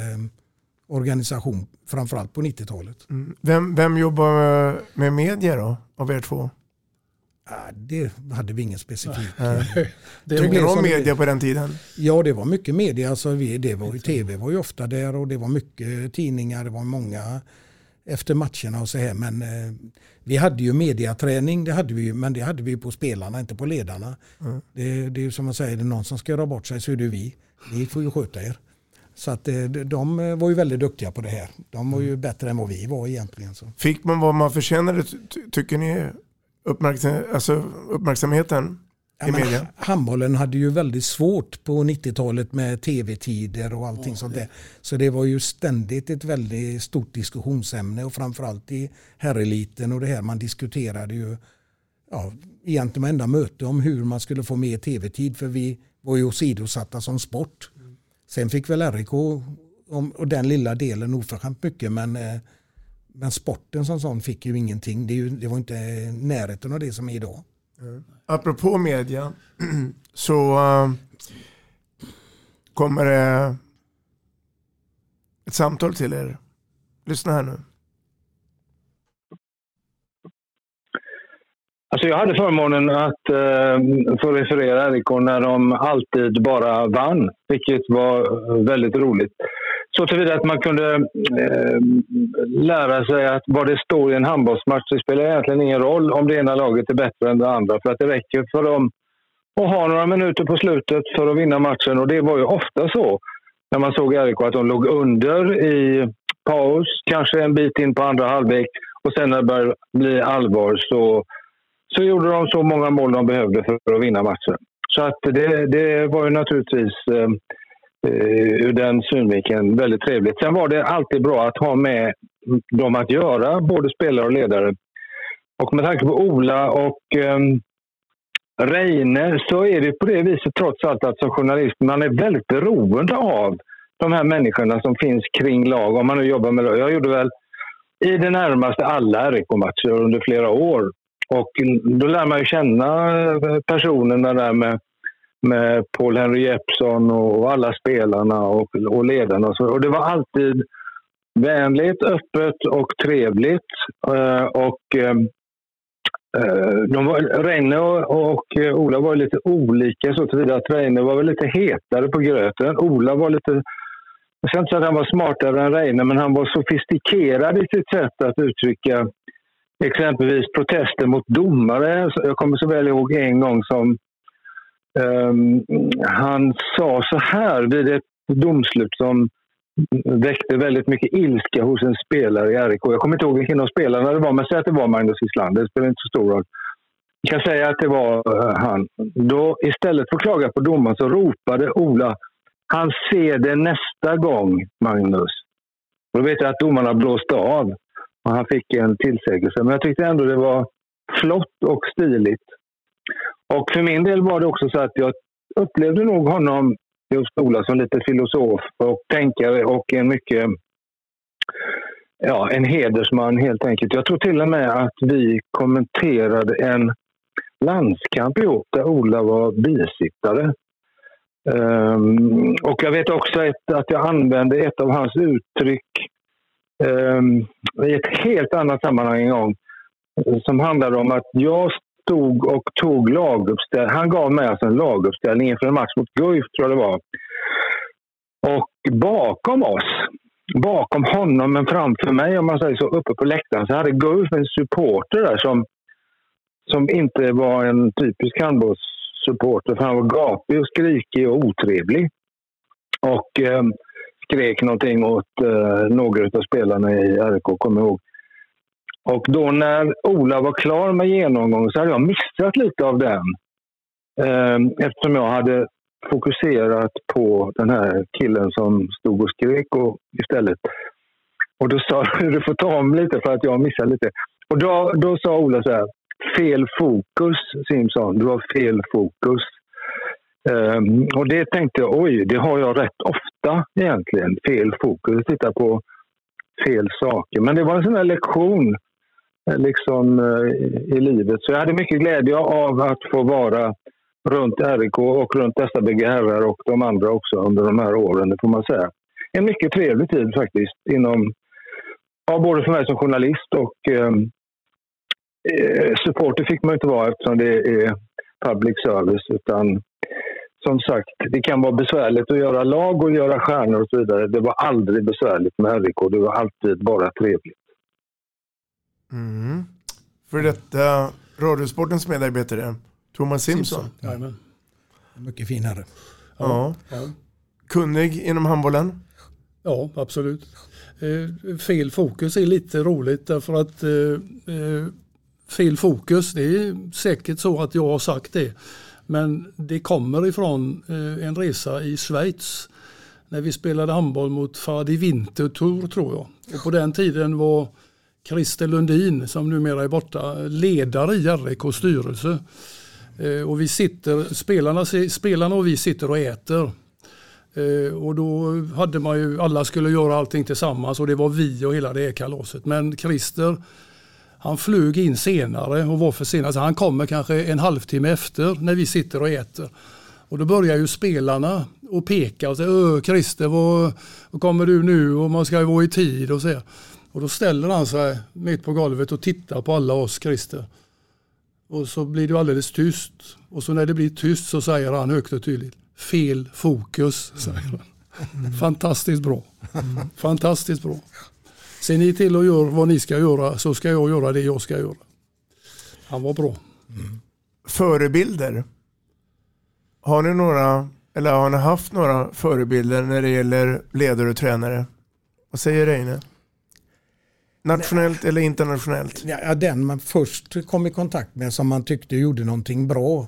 organisation, framförallt på 90-talet. Mm. Vem, vem jobbar med, med media då, av er två? Det hade vi ingen specifik. Nej. Det Tyckte det- media på den tiden? Ja, det var mycket media. Alltså vi, det var ju, tv var ju ofta där och det var mycket tidningar. Det var många efter matcherna och så här. Men eh, vi hade ju mediaträning, det hade vi men det hade vi på spelarna, inte på ledarna. Mm. Det, det är som man säger, det är någon som ska göra bort sig så är det vi. Ni får ju sköta er. Så att eh, de- var ju väldigt duktiga på det här. De var ju bättre än vad vi var egentligen. Så. Fick man vad man förtjänade, ty- ty- tycker ni, uppmärksam, alltså uppmärksamheten Ja, men handbollen hade ju väldigt svårt på 90-talet med tv-tider och allting sånt där. Så det var ju ständigt ett väldigt stort diskussionsämne och framförallt i herreliten och det här man diskuterade ju ja, egentligen varenda möte om hur man skulle få mer tv-tid för vi var ju åsidosatta som sport. Sen fick väl RIK och den lilla delen oförskämt mycket men, eh, men sporten som sån fick ju ingenting. Det, ju, det var inte närheten av det som är idag. Eh, apropå media så eh, kommer det ett samtal till er. Lyssna här nu. Alltså jag hade förmånen att eh, få referera RIK när de alltid bara vann, vilket var väldigt roligt. Så tillvida att man kunde eh, lära sig att vad det står i en handbollsmatch, det spelar egentligen ingen roll om det ena laget är bättre än det andra. För att det räcker för dem att ha några minuter på slutet för att vinna matchen. Och det var ju ofta så när man såg RIK att de låg under i paus, kanske en bit in på andra halvlek och sen när det började bli allvar så så gjorde de så många mål de behövde för att vinna matchen. Så att det, det var ju naturligtvis eh, Eh, ur den synvinkeln väldigt trevligt. Sen var det alltid bra att ha med dem att göra, både spelare och ledare. Och med tanke på Ola och eh, Reine så är det på det viset trots allt att som journalist man är väldigt beroende av de här människorna som finns kring lag. Om man nu jobbar med. Jag gjorde väl i det närmaste alla RIK-matcher under flera år. Och då lär man ju känna eh, personerna där med, med Paul Henry Jeppsson och alla spelarna och, och ledarna. Och, så. och det var alltid vänligt, öppet och trevligt. Eh, och eh, eh de var, Reine och, och Ola var lite olika så tillvida att Reine var väl lite hetare på gröten. Ola var lite jag ska inte säga att han var smartare än Reine, men han var sofistikerad i sitt sätt att uttrycka exempelvis protester mot domare. Jag kommer så väl ihåg en gång som Ehm, han sa så här vid ett domslut som väckte väldigt mycket ilska hos en spelare i RIK. Jag kommer inte ihåg vilken av spelarna det var, men säg att det var Magnus Wislander. Det spelar inte så stor roll. Jag kan säga att det var eh, han. Då, istället för att klaga på domaren så ropade Ola han ser det nästa gång, Magnus. Då vet jag att domarna blåste av och han fick en tillsägelse. Men jag tyckte ändå det var flott och stiligt. Och för min del var det också så att jag upplevde nog honom, just Ola, som lite filosof och tänkare och en mycket ja, en hedersman helt enkelt. Jag tror till och med att vi kommenterade en landskamp ihop där Ola var bisittare. Um, och jag vet också ett, att jag använde ett av hans uttryck um, i ett helt annat sammanhang en gång. Som handlade om att jag stod och tog laguppställning. Han gav mig alltså en laguppställning inför en match mot Guif, tror jag det var. Och bakom oss, bakom honom men framför mig om man säger så, uppe på läktaren så hade Guif en supporter där som, som inte var en typisk handbollssupporter för han var gapig och skrikig och otrevlig. Och eh, skrek någonting åt eh, några av spelarna i RK, kommer jag ihåg. Och då när Ola var klar med genomgången så hade jag missat lite av den. Ehm, eftersom jag hade fokuserat på den här killen som stod och skrek och, istället. Och då sa du får ta om lite för att jag missade lite. Och då, då sa Ola så här, fel fokus Simson, du har fel fokus. Um, och det tänkte jag, oj, det har jag rätt ofta egentligen, fel fokus, titta på fel saker. Men det var en sån här lektion Eh, liksom eh, i livet. Så jag hade mycket glädje av att få vara runt RIK och runt dessa bägge herrar och de andra också under de här åren, det får man säga. En mycket trevlig tid faktiskt, inom, ja, både för mig som journalist och ehm, eh, supporter fick man inte vara eftersom det är public service. Utan som sagt, det kan vara besvärligt att göra lag och göra stjärnor och så vidare. Det var aldrig besvärligt med RIK, det var alltid bara trevligt. Mm. För detta Radiosportens medarbetare Thomas Simpson. Simpson. Mycket finare. Ja. ja. Kunnig inom handbollen? Ja, absolut. Eh, fel fokus är lite roligt därför att eh, eh, fel fokus, det är säkert så att jag har sagt det. Men det kommer ifrån eh, en resa i Schweiz när vi spelade handboll mot Fadi Winterthur tror jag. Och på den tiden var Christer Lundin som numera är borta ledare i RIKs styrelse. Eh, och vi sitter, spelarna, spelarna och vi sitter och äter. Eh, och då hade man ju, alla skulle göra allting tillsammans och det var vi och hela det kalaset. Men Christer, han flög in senare och var för sen. han kommer kanske en halvtimme efter när vi sitter och äter. Och då börjar ju spelarna och peka och säga Christer, vad, vad kommer du nu och man ska ju vara i tid och så. Och då ställer han sig mitt på golvet och tittar på alla oss Christer. Och så blir det alldeles tyst. Och så när det blir tyst så säger han högt och tydligt, fel fokus. Säger han. Mm. Fantastiskt bra. Mm. Fantastiskt bra. Se ni till att göra vad ni ska göra så ska jag göra det jag ska göra. Han var bra. Mm. Förebilder. Har ni några, eller har ni haft några förebilder när det gäller ledare och tränare? Vad säger Reine? Nationellt eller internationellt? Ja, den man först kom i kontakt med som man tyckte gjorde någonting bra.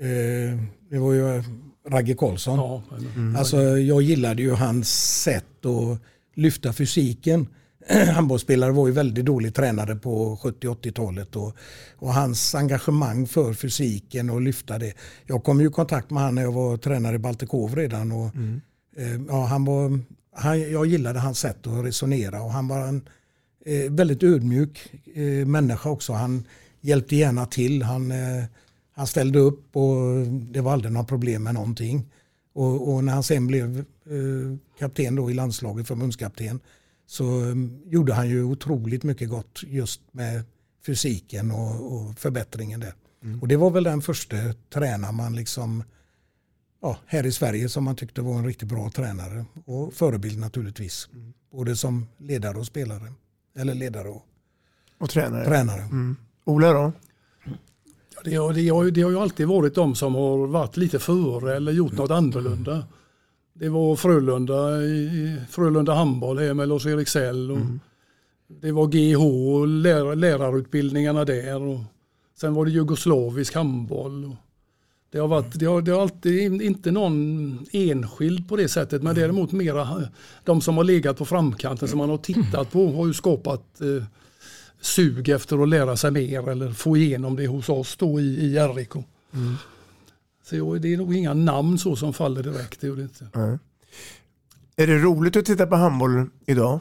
Eh, det var ju Ragge Karlsson. Ja, mm. Alltså, jag gillade ju hans sätt att lyfta fysiken. Handbollsspelare var ju väldigt dålig tränare på 70-80-talet och, och, hans engagemang för fysiken och lyfta det. Jag kom ju i kontakt med honom när jag var tränare i Baltikov redan. Och, mm. eh, ja, han var, han, jag gillade hans sätt att resonera och han var en eh, väldigt ödmjuk eh, människa också. Han hjälpte gärna till. Han, eh, han ställde upp och det var aldrig några problem med någonting. Och, och när han sen blev eh, kapten då i landslaget, förbundskapten, så um, gjorde han ju otroligt mycket gott just med fysiken och, och förbättringen där. Mm. Och det var väl den första tränaren man liksom, ja, här i Sverige som man tyckte var en riktigt bra tränare. Och förebild naturligtvis. Mm. Både som ledare och spelare. Eller ledare och, och tränare. tränare. Mm. Ola då? Ja, det, har, det, har, det har ju alltid varit de som har varit lite före eller gjort något annorlunda. Det var Frölunda, Frölunda handboll här med Lars-Erik. Och mm. Det var GH och lär, lärarutbildningarna där. Och sen var det jugoslavisk handboll. Och det har, varit, det, har, det har alltid inte någon enskild på det sättet men däremot mera de som har legat på framkanten som man har tittat på har ju skapat eh, sug efter att lära sig mer eller få igenom det hos oss då i, i RIK. Mm. Så det är nog inga namn så som faller direkt. Det är, det inte. Mm. är det roligt att titta på handboll idag?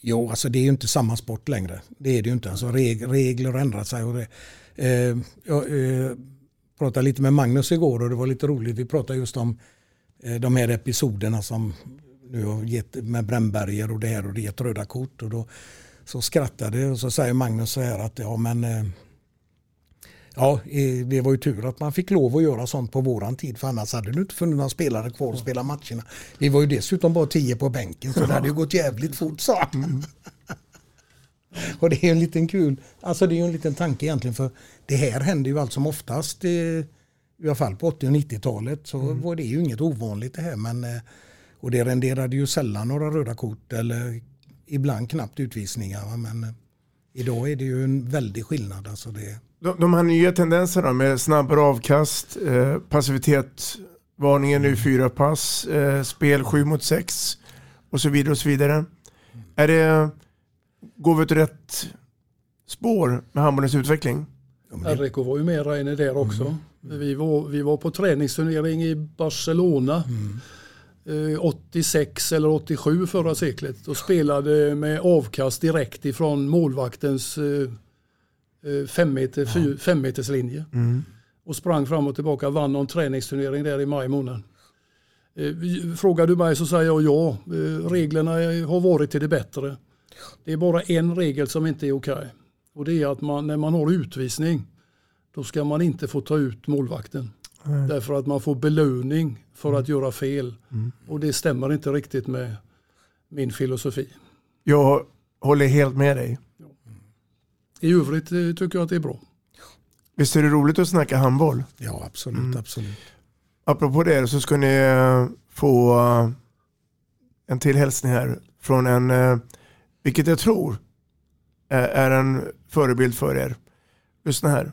Jo, alltså det är ju inte samma sport längre. Det är det ju inte. Alltså reg regler har ändrat sig. Och det, eh, jag eh, pratade lite med Magnus igår och det var lite roligt. Vi pratade just om eh, de här episoderna som nu har gett med Brännberger och det här och det gett röda kort. Och då så skrattade och så säger Magnus så här att ja men eh, Ja, eh, det var ju tur att man fick lov att göra sånt på våran tid för annars hade det inte funnits några spelare kvar att spela matcherna. Vi var ju dessutom bara tio på bänken så det hade ju gått jävligt fort sa mm. Och det är en liten kul, alltså det är en liten tanke egentligen för det här händer ju allt som oftast i alla fall på 80 och 90-talet så mm. var det ju inget ovanligt det här men och det renderade ju sällan några röda kort eller ibland knappt utvisningar. Men eh, idag är det ju en väldig skillnad. Alltså det... de, de här nya tendenserna med snabbare avkast, eh, passivitet, varningen nu fyra pass, eh, spel sju mot sex och så vidare. och så vidare. Är det, går vi åt rätt spår med handbollens utveckling? RIK var ju med Reine där också. Mm. Vi, var, vi var på träningsturnering i Barcelona. Mm 86 eh, eller 87 förra seklet och spelade med avkast direkt ifrån målvaktens eh, eh, fem, meter, fyr, fem meters linje. Mm. Och sprang fram och tillbaka, vann någon träningsturnering där i maj månad. Frågar du mig så säger jag ja. Reglerna har varit till det bättre. Det är bara en regel som inte är okej. Okay. Och det är att man, när man har utvisning då ska man inte få ta ut målvakten. Mm. Därför att man får belöning för mm. att göra fel. Mm. Och det stämmer inte riktigt med min filosofi. Jag håller helt med dig. I övrigt eh, tycker jag att det är bra. Visst är det roligt att snacka handboll? Ja, absolut. Mm. absolut. Apropå det så ska ni eh, få eh, en till hälsning här från en, vilket jag tror är en förebild för er. Lyssna här.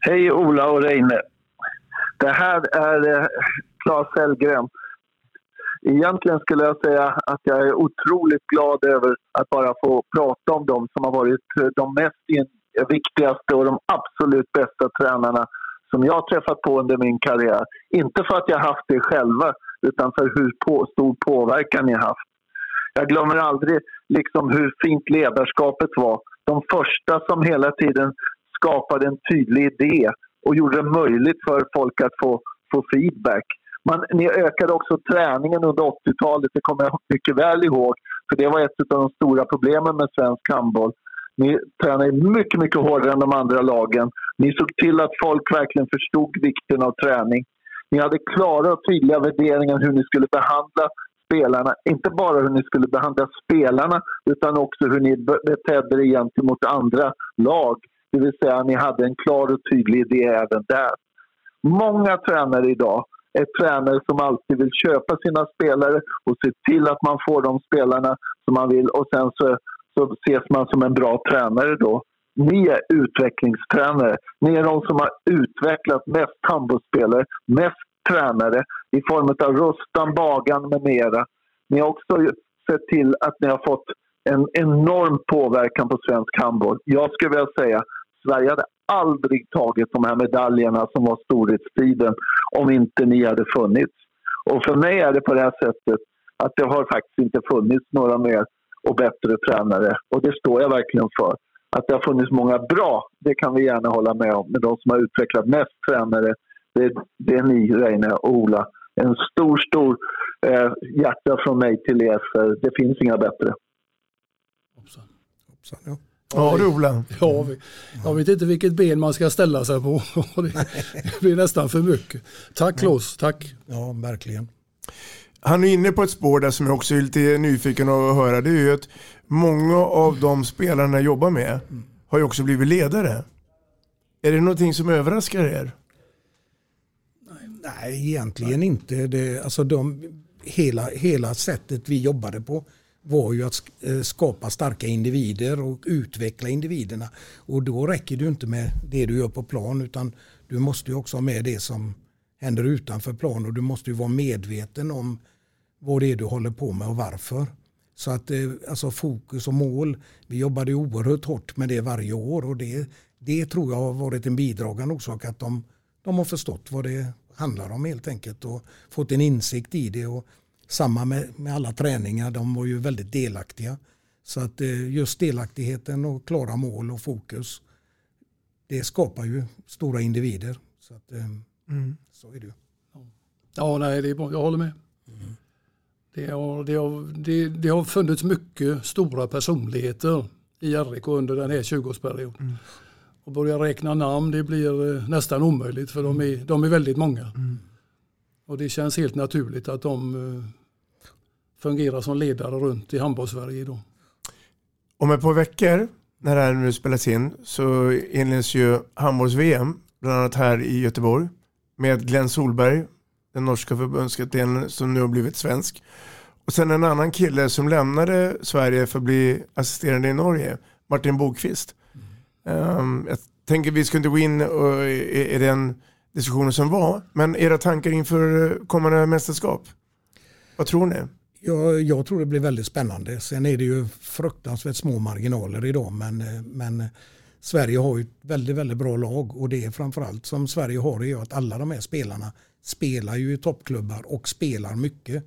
Hej Ola och Reine. Det här är eh, Claes Hellgren. Egentligen skulle jag säga att jag är otroligt glad över att bara få prata om dem som har varit eh, de mest viktigaste och de absolut bästa tränarna som jag har träffat på under min karriär. Inte för att jag haft det själva, utan för hur på, stor påverkan ni haft. Jag glömmer aldrig liksom hur fint ledarskapet var. De första som hela tiden skapade en tydlig idé och gjorde det möjligt för folk att få, få feedback. Man, ni ökade också träningen under 80-talet, det kommer jag mycket väl ihåg. För det var ett av de stora problemen med svensk handboll. Ni tränade mycket, mycket hårdare än de andra lagen. Ni såg till att folk verkligen förstod vikten av träning. Ni hade klara och tydliga värderingar hur ni skulle behandla spelarna. Inte bara hur ni skulle behandla spelarna utan också hur ni betedde er gentemot andra lag. Det vill säga ni hade en klar och tydlig idé även där. Många tränare idag är tränare som alltid vill köpa sina spelare och se till att man får de spelarna som man vill och sen så, så ses man som en bra tränare då. Ni är utvecklingstränare. Ni är de som har utvecklat mest handbollsspelare, mest tränare i form av Rustan, Bagan med mera. Ni har också sett till att ni har fått en enorm påverkan på svensk handboll. Jag skulle vilja säga Sverige hade aldrig tagit de här medaljerna som var storhetstiden om inte ni hade funnits. Och för mig är det på det här sättet att det har faktiskt inte funnits några mer och bättre tränare. Och det står jag verkligen för. Att det har funnits många bra, det kan vi gärna hålla med om. Men de som har utvecklat mest tränare, det, det är ni, Reine och Ola. En stor, stor eh, hjärta från mig till er, för det finns inga bättre. Hoppsan. Hoppsan, ja. Ja du Ola. Ja, jag vet inte vilket ben man ska ställa sig på. Det blir nästan för mycket. Tack Klos, tack. Ja, verkligen. Han är inne på ett spår där som jag också är lite nyfiken att höra. Det är ju att många av de spelarna jag jobbar med har ju också blivit ledare. Är det någonting som överraskar er? Nej, egentligen inte. Det, alltså de, hela, hela sättet vi jobbade på var ju att eh, skapa starka individer och utveckla individerna. Och då räcker det inte med det du gör på plan utan du måste ju också ha med det som händer utanför plan och du måste ju vara medveten om vad det är du håller på med och varför. Så att eh, alltså fokus och mål, vi jobbade oerhört hårt med det varje år och det, det tror jag har varit en bidragande orsak att de, de har förstått vad det handlar om helt enkelt och fått en insikt i det och samma med, med alla träningar, de var ju väldigt delaktiga. Så att eh, just delaktigheten och klara mål och fokus, det skapar ju stora individer. Så, att, eh, Mm. så är det ju. Ja, nej, det är bra. Jag håller med. Det, har, det, har, det, det har funnits mycket stora personligheter i RIK under den här 20-årsperioden. Och börja räkna namn det blir eh, nästan omöjligt för de är, de är väldigt många. Och det känns helt naturligt att de eh, fungerar som ledare runt i handbolls-Sverige idag. Om ett par veckor, när det här nu spelas in, så inleds ju handbolls-VM, bland annat här i Göteborg, med Glenn Solberg, den norska förbundskaptenen som nu har blivit svensk. Och sen en annan kille som lämnade Sverige för att bli assisterande i Norge, Martin Bokvist. Um, jag tänker vi ska inte gå in och, i, i den diskussionen som var, men era tankar inför eh, kommande mästerskap? Vad tror ni? Jag, jag tror det blir väldigt spännande. Sen är det ju fruktansvärt små marginaler idag men, eh, men Sverige har ju ett väldigt, väldigt bra lag och det är framförallt som Sverige har är ju att alla de här spelarna spelar ju i toppklubbar och spelar mycket.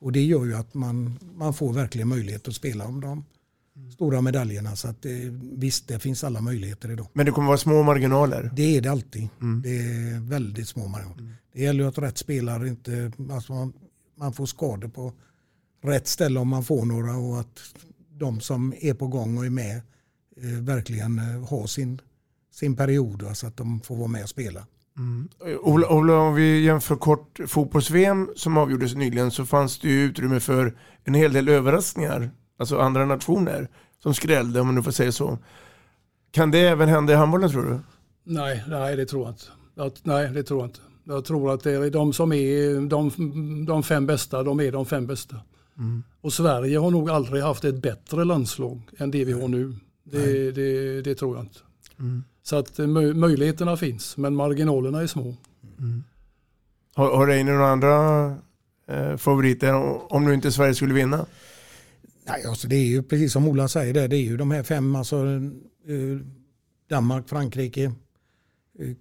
Och det gör ju att man, man får verkligen möjlighet att spela om de stora medaljerna. Så att det, visst, det finns alla möjligheter idag. Men det kommer vara små marginaler? Det är det alltid. Mm. Det är väldigt små marginaler. Det gäller att rätt spelare inte, alltså man, man får skador på rätt ställe om man får några och att de som är på gång och är med eh, verkligen eh, har sin, sin period så att de får vara med och spela. Mm. Ola, Ola, om vi jämför kort fotbolls-VM som avgjordes nyligen så fanns det ju utrymme för en hel del överraskningar, alltså andra nationer som skrällde om man nu får säga så. Kan det även hända i handbollen tror du? Nej, nej det tror jag inte. Att, nej, det tror jag inte. Jag tror att det är de som är de, de fem bästa, de är de fem bästa. Mm. Och Sverige har nog aldrig haft ett bättre landslag än det vi har nu. Det, det, det tror jag inte. Mm. Så att eh, möj, möjligheterna finns, men marginalerna är små. Har, har Reine några andra eh, favoriter om nu inte Sverige skulle vinna? Nej, alltså det är ju precis som Ola säger, det, det är ju de här fem, alltså eh, Danmark, Frankrike, eh,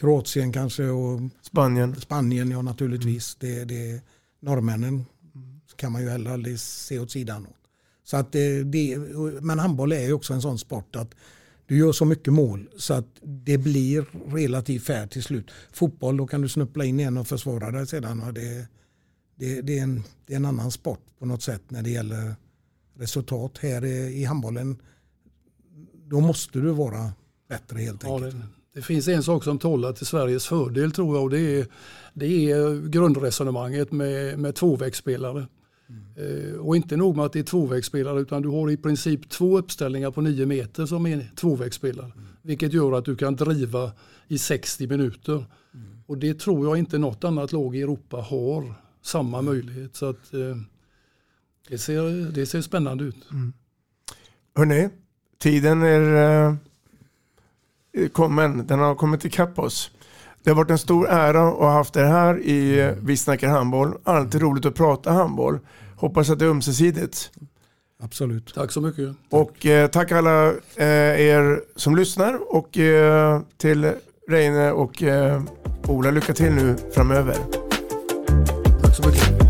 Kroatien kanske och Spanien. Spanien ja naturligtvis. Det, det, norrmännen kan man ju heller aldrig se åt sidan. Så att det, det, men handboll är ju också en sån sport att du gör så mycket mål så att det blir relativt fair till slut. Fotboll, då kan du snuppla in igen och försvara dig sedan. Och det, det, det, är en, det är en annan sport på något sätt när det gäller resultat. Här i handbollen, då måste du vara bättre helt Ja, enkelt. det, det finns en sak som talar till Sveriges fördel tror jag och det är, det är grundresonemanget med, med tvåvägsspelare. Eh, och inte nog med att det är tvåvägsspelare utan du har i princip två uppställningar på nio meter som är tvåvägsspelare. Vilket gör att du kan driva i 60 minuter. Och det tror jag inte något annat lag i Europa har samma möjlighet. Så att, eh, det, ser, det ser spännande ut. Hörrni, tiden är eh, kommen. Den har kommit ikapp oss. Det har varit en stor ära att ha haft er här i Vi snackar handboll. Alltid roligt att prata handboll. Hoppas att det är ömsesidigt. Absolut. Tack så mycket. Och eh, tack alla eh, er som lyssnar och eh, till Reine och eh, Ola, lycka till nu framöver. Tack så mycket.